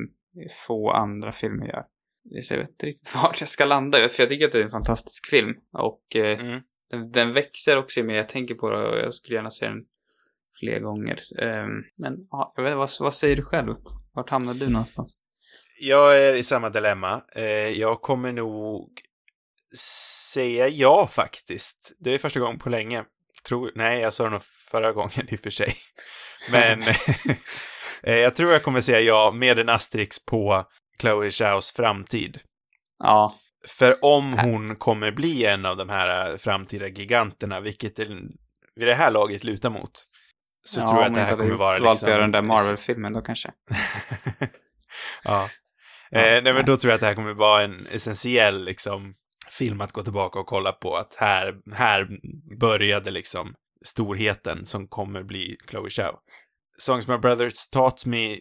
få andra filmer gör. Jag vet inte riktigt <laughs> vart jag ska landa, för jag tycker att det är en fantastisk film. Och eh, Mm. den, den växer också ju mer jag tänker på det och jag skulle gärna se den fler gånger. Ehm, men ja, jag vet, vad, vad säger du själv? Vart hamnar du någonstans? Jag är i samma dilemma. Eh, jag kommer nog säga ja faktiskt. Det är första gången på länge. Tror, nej, jag sa det nog förra gången i och för sig. <laughs> Men eh, jag tror jag kommer säga ja med en asterix på Chloe Zhaos framtid. Ja, För om hon kommer bli en av de här eh, framtida giganterna, vilket vid det här laget lutar mot, så ja, tror jag att det här kommer vara valt liksom... att göra den där Marvel-filmen då kanske. ja. <laughs> Ja, eh, nej, men då tror jag att det här kommer vara en essentiell liksom, film att gå tillbaka och kolla på. Att här, här började liksom storheten som kommer bli Chloe Zhao. Songs My Brothers Taught Me,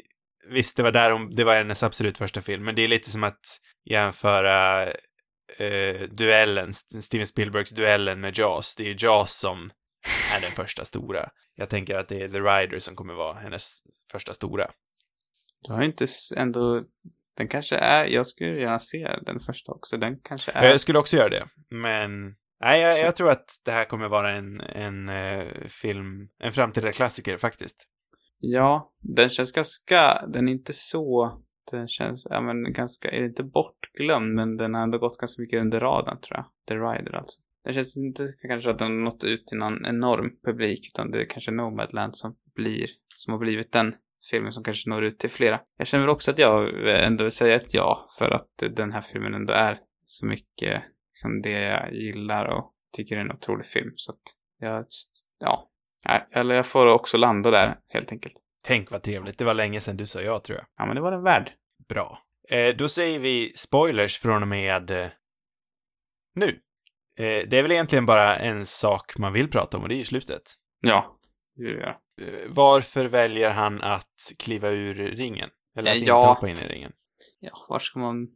visst det var där hon, det var hennes absolut första film, men det är lite som att jämföra eh, duellen, Steven Spielbergs duellen med Jaws. Det är ju Jaws som är den första stora. Jag tänker att det är The Rider som kommer vara hennes första stora. Du har inte ändå... Den kanske är... Jag skulle gärna se den första också. Den kanske är... Jag skulle också göra det, men Nej, jag, jag tror att det här kommer vara en, en eh, film, en framtida klassiker faktiskt. Ja, den känns ganska, den är inte så, den känns, ja men ganska, är inte bortglömd, men den har ändå gått ganska mycket under radarn tror jag. The Rider alltså. Det känns inte kanske att den har nått ut till någon enorm publik, utan det är kanske Nomadland som blir, som har blivit den filmen som kanske når ut till flera. Jag känner väl också att jag eh, ändå vill säga ett ja, för att den här filmen ändå är så mycket som det jag gillar och tycker är en otrolig film, så att jag, ja, Nej, eller jag får också landa där, helt enkelt. Tänk vad trevligt. Det var länge sedan du sa ja, tror jag. Ja, men det var den värd. Bra. Eh, då säger vi spoilers från och med eh, nu. Eh, det är väl egentligen bara en sak man vill prata om och det är ju slutet. Ja, det vill göra. Eh, varför väljer han att kliva ur ringen? Eller att inte ja. hoppa in i ringen? Ja, var ska man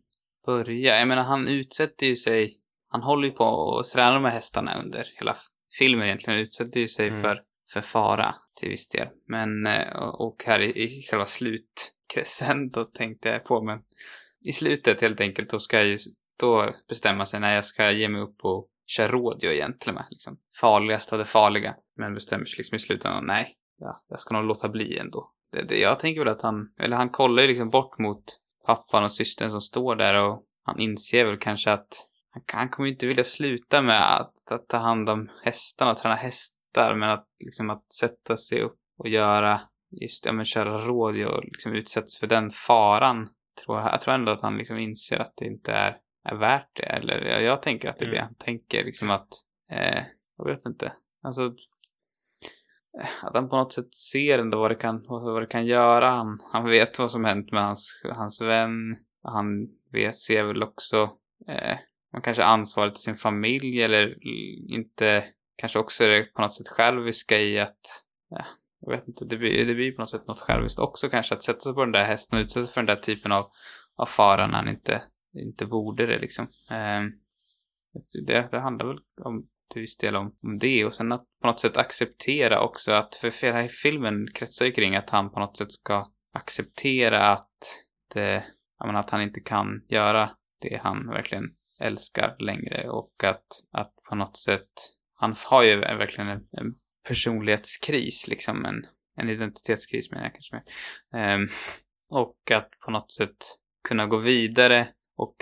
börja? Jag menar, han utsätter ju sig... Han håller ju på och tränar med hästarna under hela filmen egentligen. Han utsätter ju sig Mm. för, för fara till viss del. Men, eh, och här i, i själva slutkrescendo <laughs> tänkte jag på, men i slutet helt enkelt, då ska jag ju då bestämma sig när jag ska ge mig upp och köra rodeo egentligen med. Liksom. Farligast av det farliga. Men bestämmer sig liksom i slutändan, nej, ja, jag ska nog låta bli ändå. Det, det, jag tänker väl att han, eller han kollar ju liksom bort mot pappan och systern som står där och han inser väl kanske att han, han kommer ju inte vilja sluta med att, att ta hand om hästarna och träna hästar, men att liksom att sätta sig upp och göra, just ja men köra rodeo och liksom utsättas för den faran. Tror jag, jag tror ändå att han liksom inser att det inte är, är värt det, eller jag, jag tänker att det är det Mm. han tänker, liksom att, eh, jag vet inte, alltså eh, att han på något sätt ser ändå vad det kan, vad det kan göra. Han, han vet vad som hänt med hans, hans vän. Han vet, ser väl också eh, man kanske ansvaret till sin familj eller inte, kanske också är det på något sätt själviska i att, ja, jag vet inte, det blir, det blir på något sätt något själviskt också kanske att sätta sig på den där hästen och utsätta sig för den där typen av, av fara när han inte, inte borde det liksom. Eh, det, det handlar väl om till viss del om, om det och sen att på något sätt acceptera också att, för hela filmen kretsar ju kring att han på något sätt ska acceptera att, det, menar, att han inte kan göra det han verkligen älskar längre och att, att på något sätt, han har ju verkligen en, en personlighetskris liksom, en, en identitetskris menar jag kanske mer. Ehm, och att på något sätt kunna gå vidare och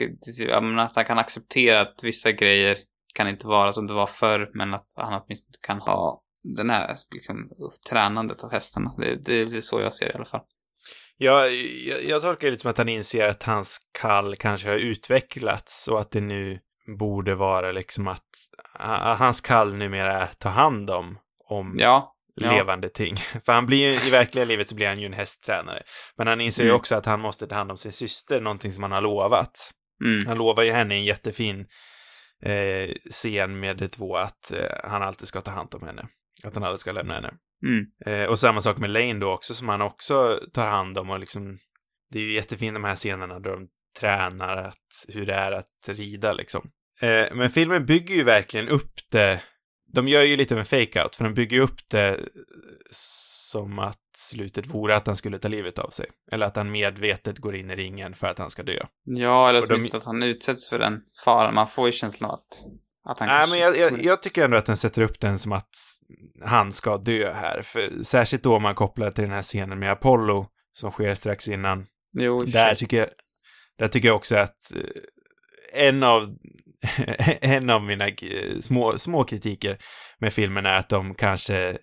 menar, att han kan acceptera att vissa grejer kan inte vara som det var förr, men att han åtminstone kan ha den här liksom tränandet av hästarna. Det, det, det är så jag ser det i alla fall. Ja, jag, jag tolkar det lite som att han inser att hans kall kanske har utvecklats och att det nu borde vara liksom att, att hans kall numera är att ta hand om, om Ja. ja. levande ting. <laughs> För han blir ju, i verkliga livet så blir han ju en hästtränare. Men han inser ju Mm. också att han måste ta hand om sin syster, någonting som han har lovat. Mm. Han lovar ju henne en jättefin eh, scen med de två att eh, han alltid ska ta hand om henne. Att han aldrig ska lämna henne. Mm. Eh, och samma sak med Lane då också, som han också tar hand om och liksom... Det är ju jättefint de här scenerna där de tränar att, hur det är att rida liksom. Eh, men filmen bygger ju verkligen upp det... De gör ju lite av en fake-out, för de bygger ju upp det som att slutet vore att han skulle ta livet av sig. Eller att han medvetet går in i ringen för att han ska dö. Ja, eller de- att han utsätts för den faran. Man får ju känslan av att, att han Nej, kanske... men jag, jag, jag tycker ändå att den sätter upp den som att han ska dö här. För, särskilt då man kopplar till den här scenen med Apollo som sker strax innan. Jo, Där tycker jag, där tycker jag också att eh, en av, <laughs> en av mina små, små kritiker med filmen är att de kanske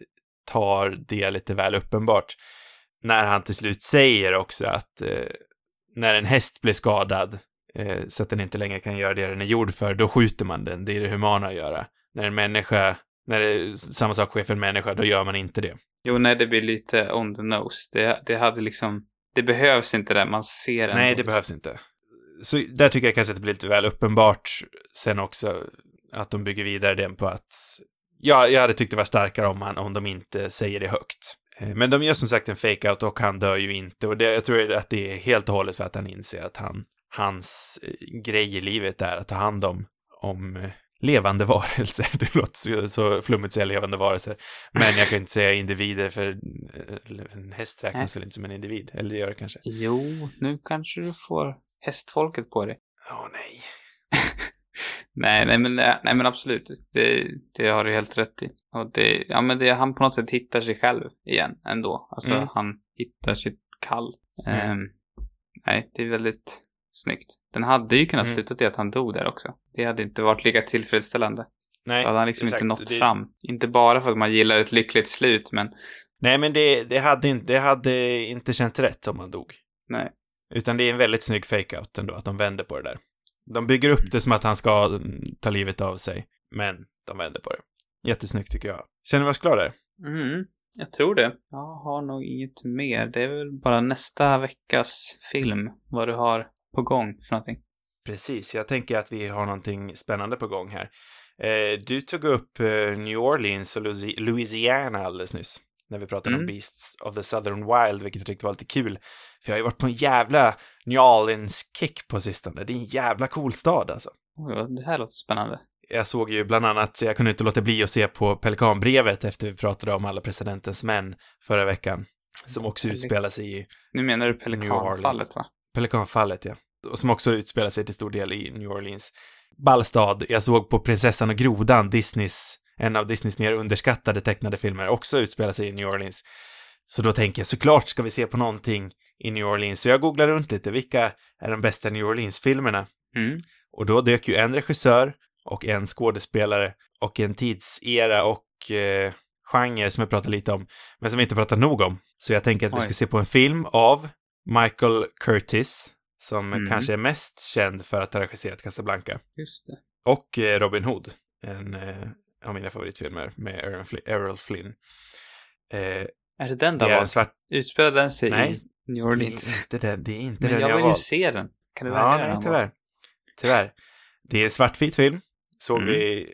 tar det lite väl uppenbart. När han till slut säger också att eh, när en häst blir skadad eh, så att den inte längre kan göra det den är gjord för, då skjuter man den. Det är det humana att göra. När en människa, när det, samma sak sker för en människa, då gör man inte det. Jo, nej, det blir lite on the nose. Det, det hade liksom... Det behövs inte det. Man ser Nej, det liksom. behövs inte. Så där tycker jag kanske att det blir lite väl uppenbart sen också att de bygger vidare den på att ja, jag hade tyckt det var starkare om, han, om de inte säger det högt. Eh, Men de gör som sagt en fake-out och han dör ju inte och det, jag tror att det är helt och hållet för att han inser att han, hans eh, grej i livet är att ta hand om, om eh, levande <laughs> varelser. Det låter så, så flummigt att säga levande varelser. Men jag kan inte säga individer för en häst räknas väl inte som en individ? Eller det gör det kanske? Jo, nu kanske du får hästfolket på dig. Åh nej. <laughs> Nej, nej men, nej, men absolut. Det, det har du helt rätt i. Och det, ja men det, han på något sätt hittar sig själv igen ändå. Alltså Mm. han hittar sitt kall. Mm. Ehm, nej, det är väldigt snyggt. Den hade ju kunnat Mm. sluta i att han dog där också. Det hade inte varit lika tillfredsställande. Nej, Då hade han liksom exakt. inte nått Det- fram. Inte bara för att man gillar ett lyckligt slut, men Nej, men det, det, hade inte, det hade inte känts rätt om han dog. nej. Utan det är en väldigt snygg fake-out ändå, att de vänder på det där. De bygger upp det som att han ska mm, ta livet av sig, men de vänder på det. Jättesnyggt tycker jag. Känner vi oss klara där? Mm, jag tror det. Jag har nog inget mer. Det är väl bara nästa veckas film, vad du har på gång för någonting. Precis, jag tänker att vi har någonting spännande på gång här. Eh, du tog upp eh, New Orleans och Louisi- Louisiana alldeles nyss. När vi pratade om Mm. Beasts of the Southern Wild, vilket jag tyckte var lite kul. För jag har ju varit på en jävla New Orleans-kick på sistone. Det är en jävla cool stad alltså. Det här låter spännande. Jag såg ju bland annat, jag kunde inte låta bli att se på Pelikanbrevet efter vi pratade om alla presidentens män förra veckan. Som också utspelar sig i Nu menar du Pelikanfallet, va? Pelikanfallet, ja. Och som också utspelar sig till stor del i New Orleans. Ball stad. Jag såg på Prinsessan och Grodan, Disneys, en av Disneys mer underskattade tecknade filmer, också utspelar sig i New Orleans. Så då tänker jag, såklart ska vi se på någonting i New Orleans. Så jag googlar runt lite, vilka är de bästa New Orleans-filmerna? Mm. Och då dök ju en regissör och en skådespelare och en tidsera och eh, genre som jag pratade lite om, men som vi inte pratat nog om. Så jag tänker att vi Oj. ska se på en film av Michael Curtis, som Mm. kanske är mest känd för att ha regisserat Casablanca, Just det. och eh, Robin Hood, en eh, av mina favoritfilmer med Errol Flynn. Eh, Är det den det där är en svart... Utspelar den sig Nej. i New Det är Orleans? inte den, det är inte Men den jag jag vill ju se den. Kan du välja Ja, den nej, någon tyvärr. Tyvärr. Det är en svartvit film, såg Mm. vi,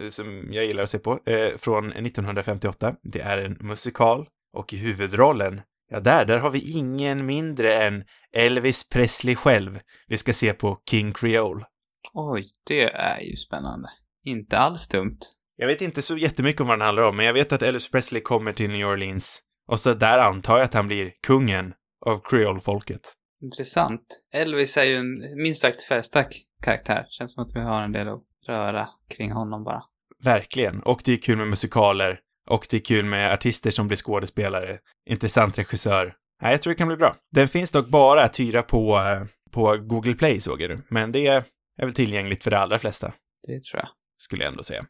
eh, som jag gillar att se på, eh, från 1958. Det är en musikal och i huvudrollen, ja där, där har vi ingen mindre än Elvis Presley själv. Vi ska se på King Creole. Oj, det är ju spännande. Inte alls dumt. Jag vet inte så jättemycket om vad den handlar om, men jag vet att Elvis Presley kommer till New Orleans och så där antar jag att han blir kungen av Creole-folket. Intressant. Elvis är ju en minst sagt färgstark karaktär. Känns som att vi har en del att röra kring honom bara. Verkligen. Och det är kul med musikaler. Och det är kul med artister som blir skådespelare. Intressant regissör. Nej, jag tror det kan bli bra. Den finns dock bara att hyra på, eh, på Google Play, såg jag nu. Men det är väl tillgängligt för de allra flesta, Det tror jag. skulle jag ändå säga.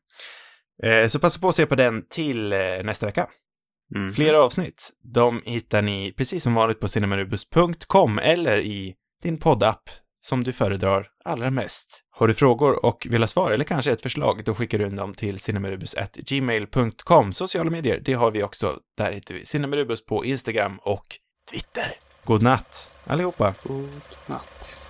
Eh, Så passa på att se på den till eh, nästa vecka. Mm. Fler avsnitt, de hittar ni precis som vanligt på cinemarubus.com eller i din poddapp som du föredrar allra mest. Har du frågor och vill ha svar eller kanske ett förslag, då skickar du in dem till cinemarubus.gmail.com. Sociala medier, det har vi också. Där hittar vi Cinemarubus på Instagram och Twitter. God natt, allihopa! God natt.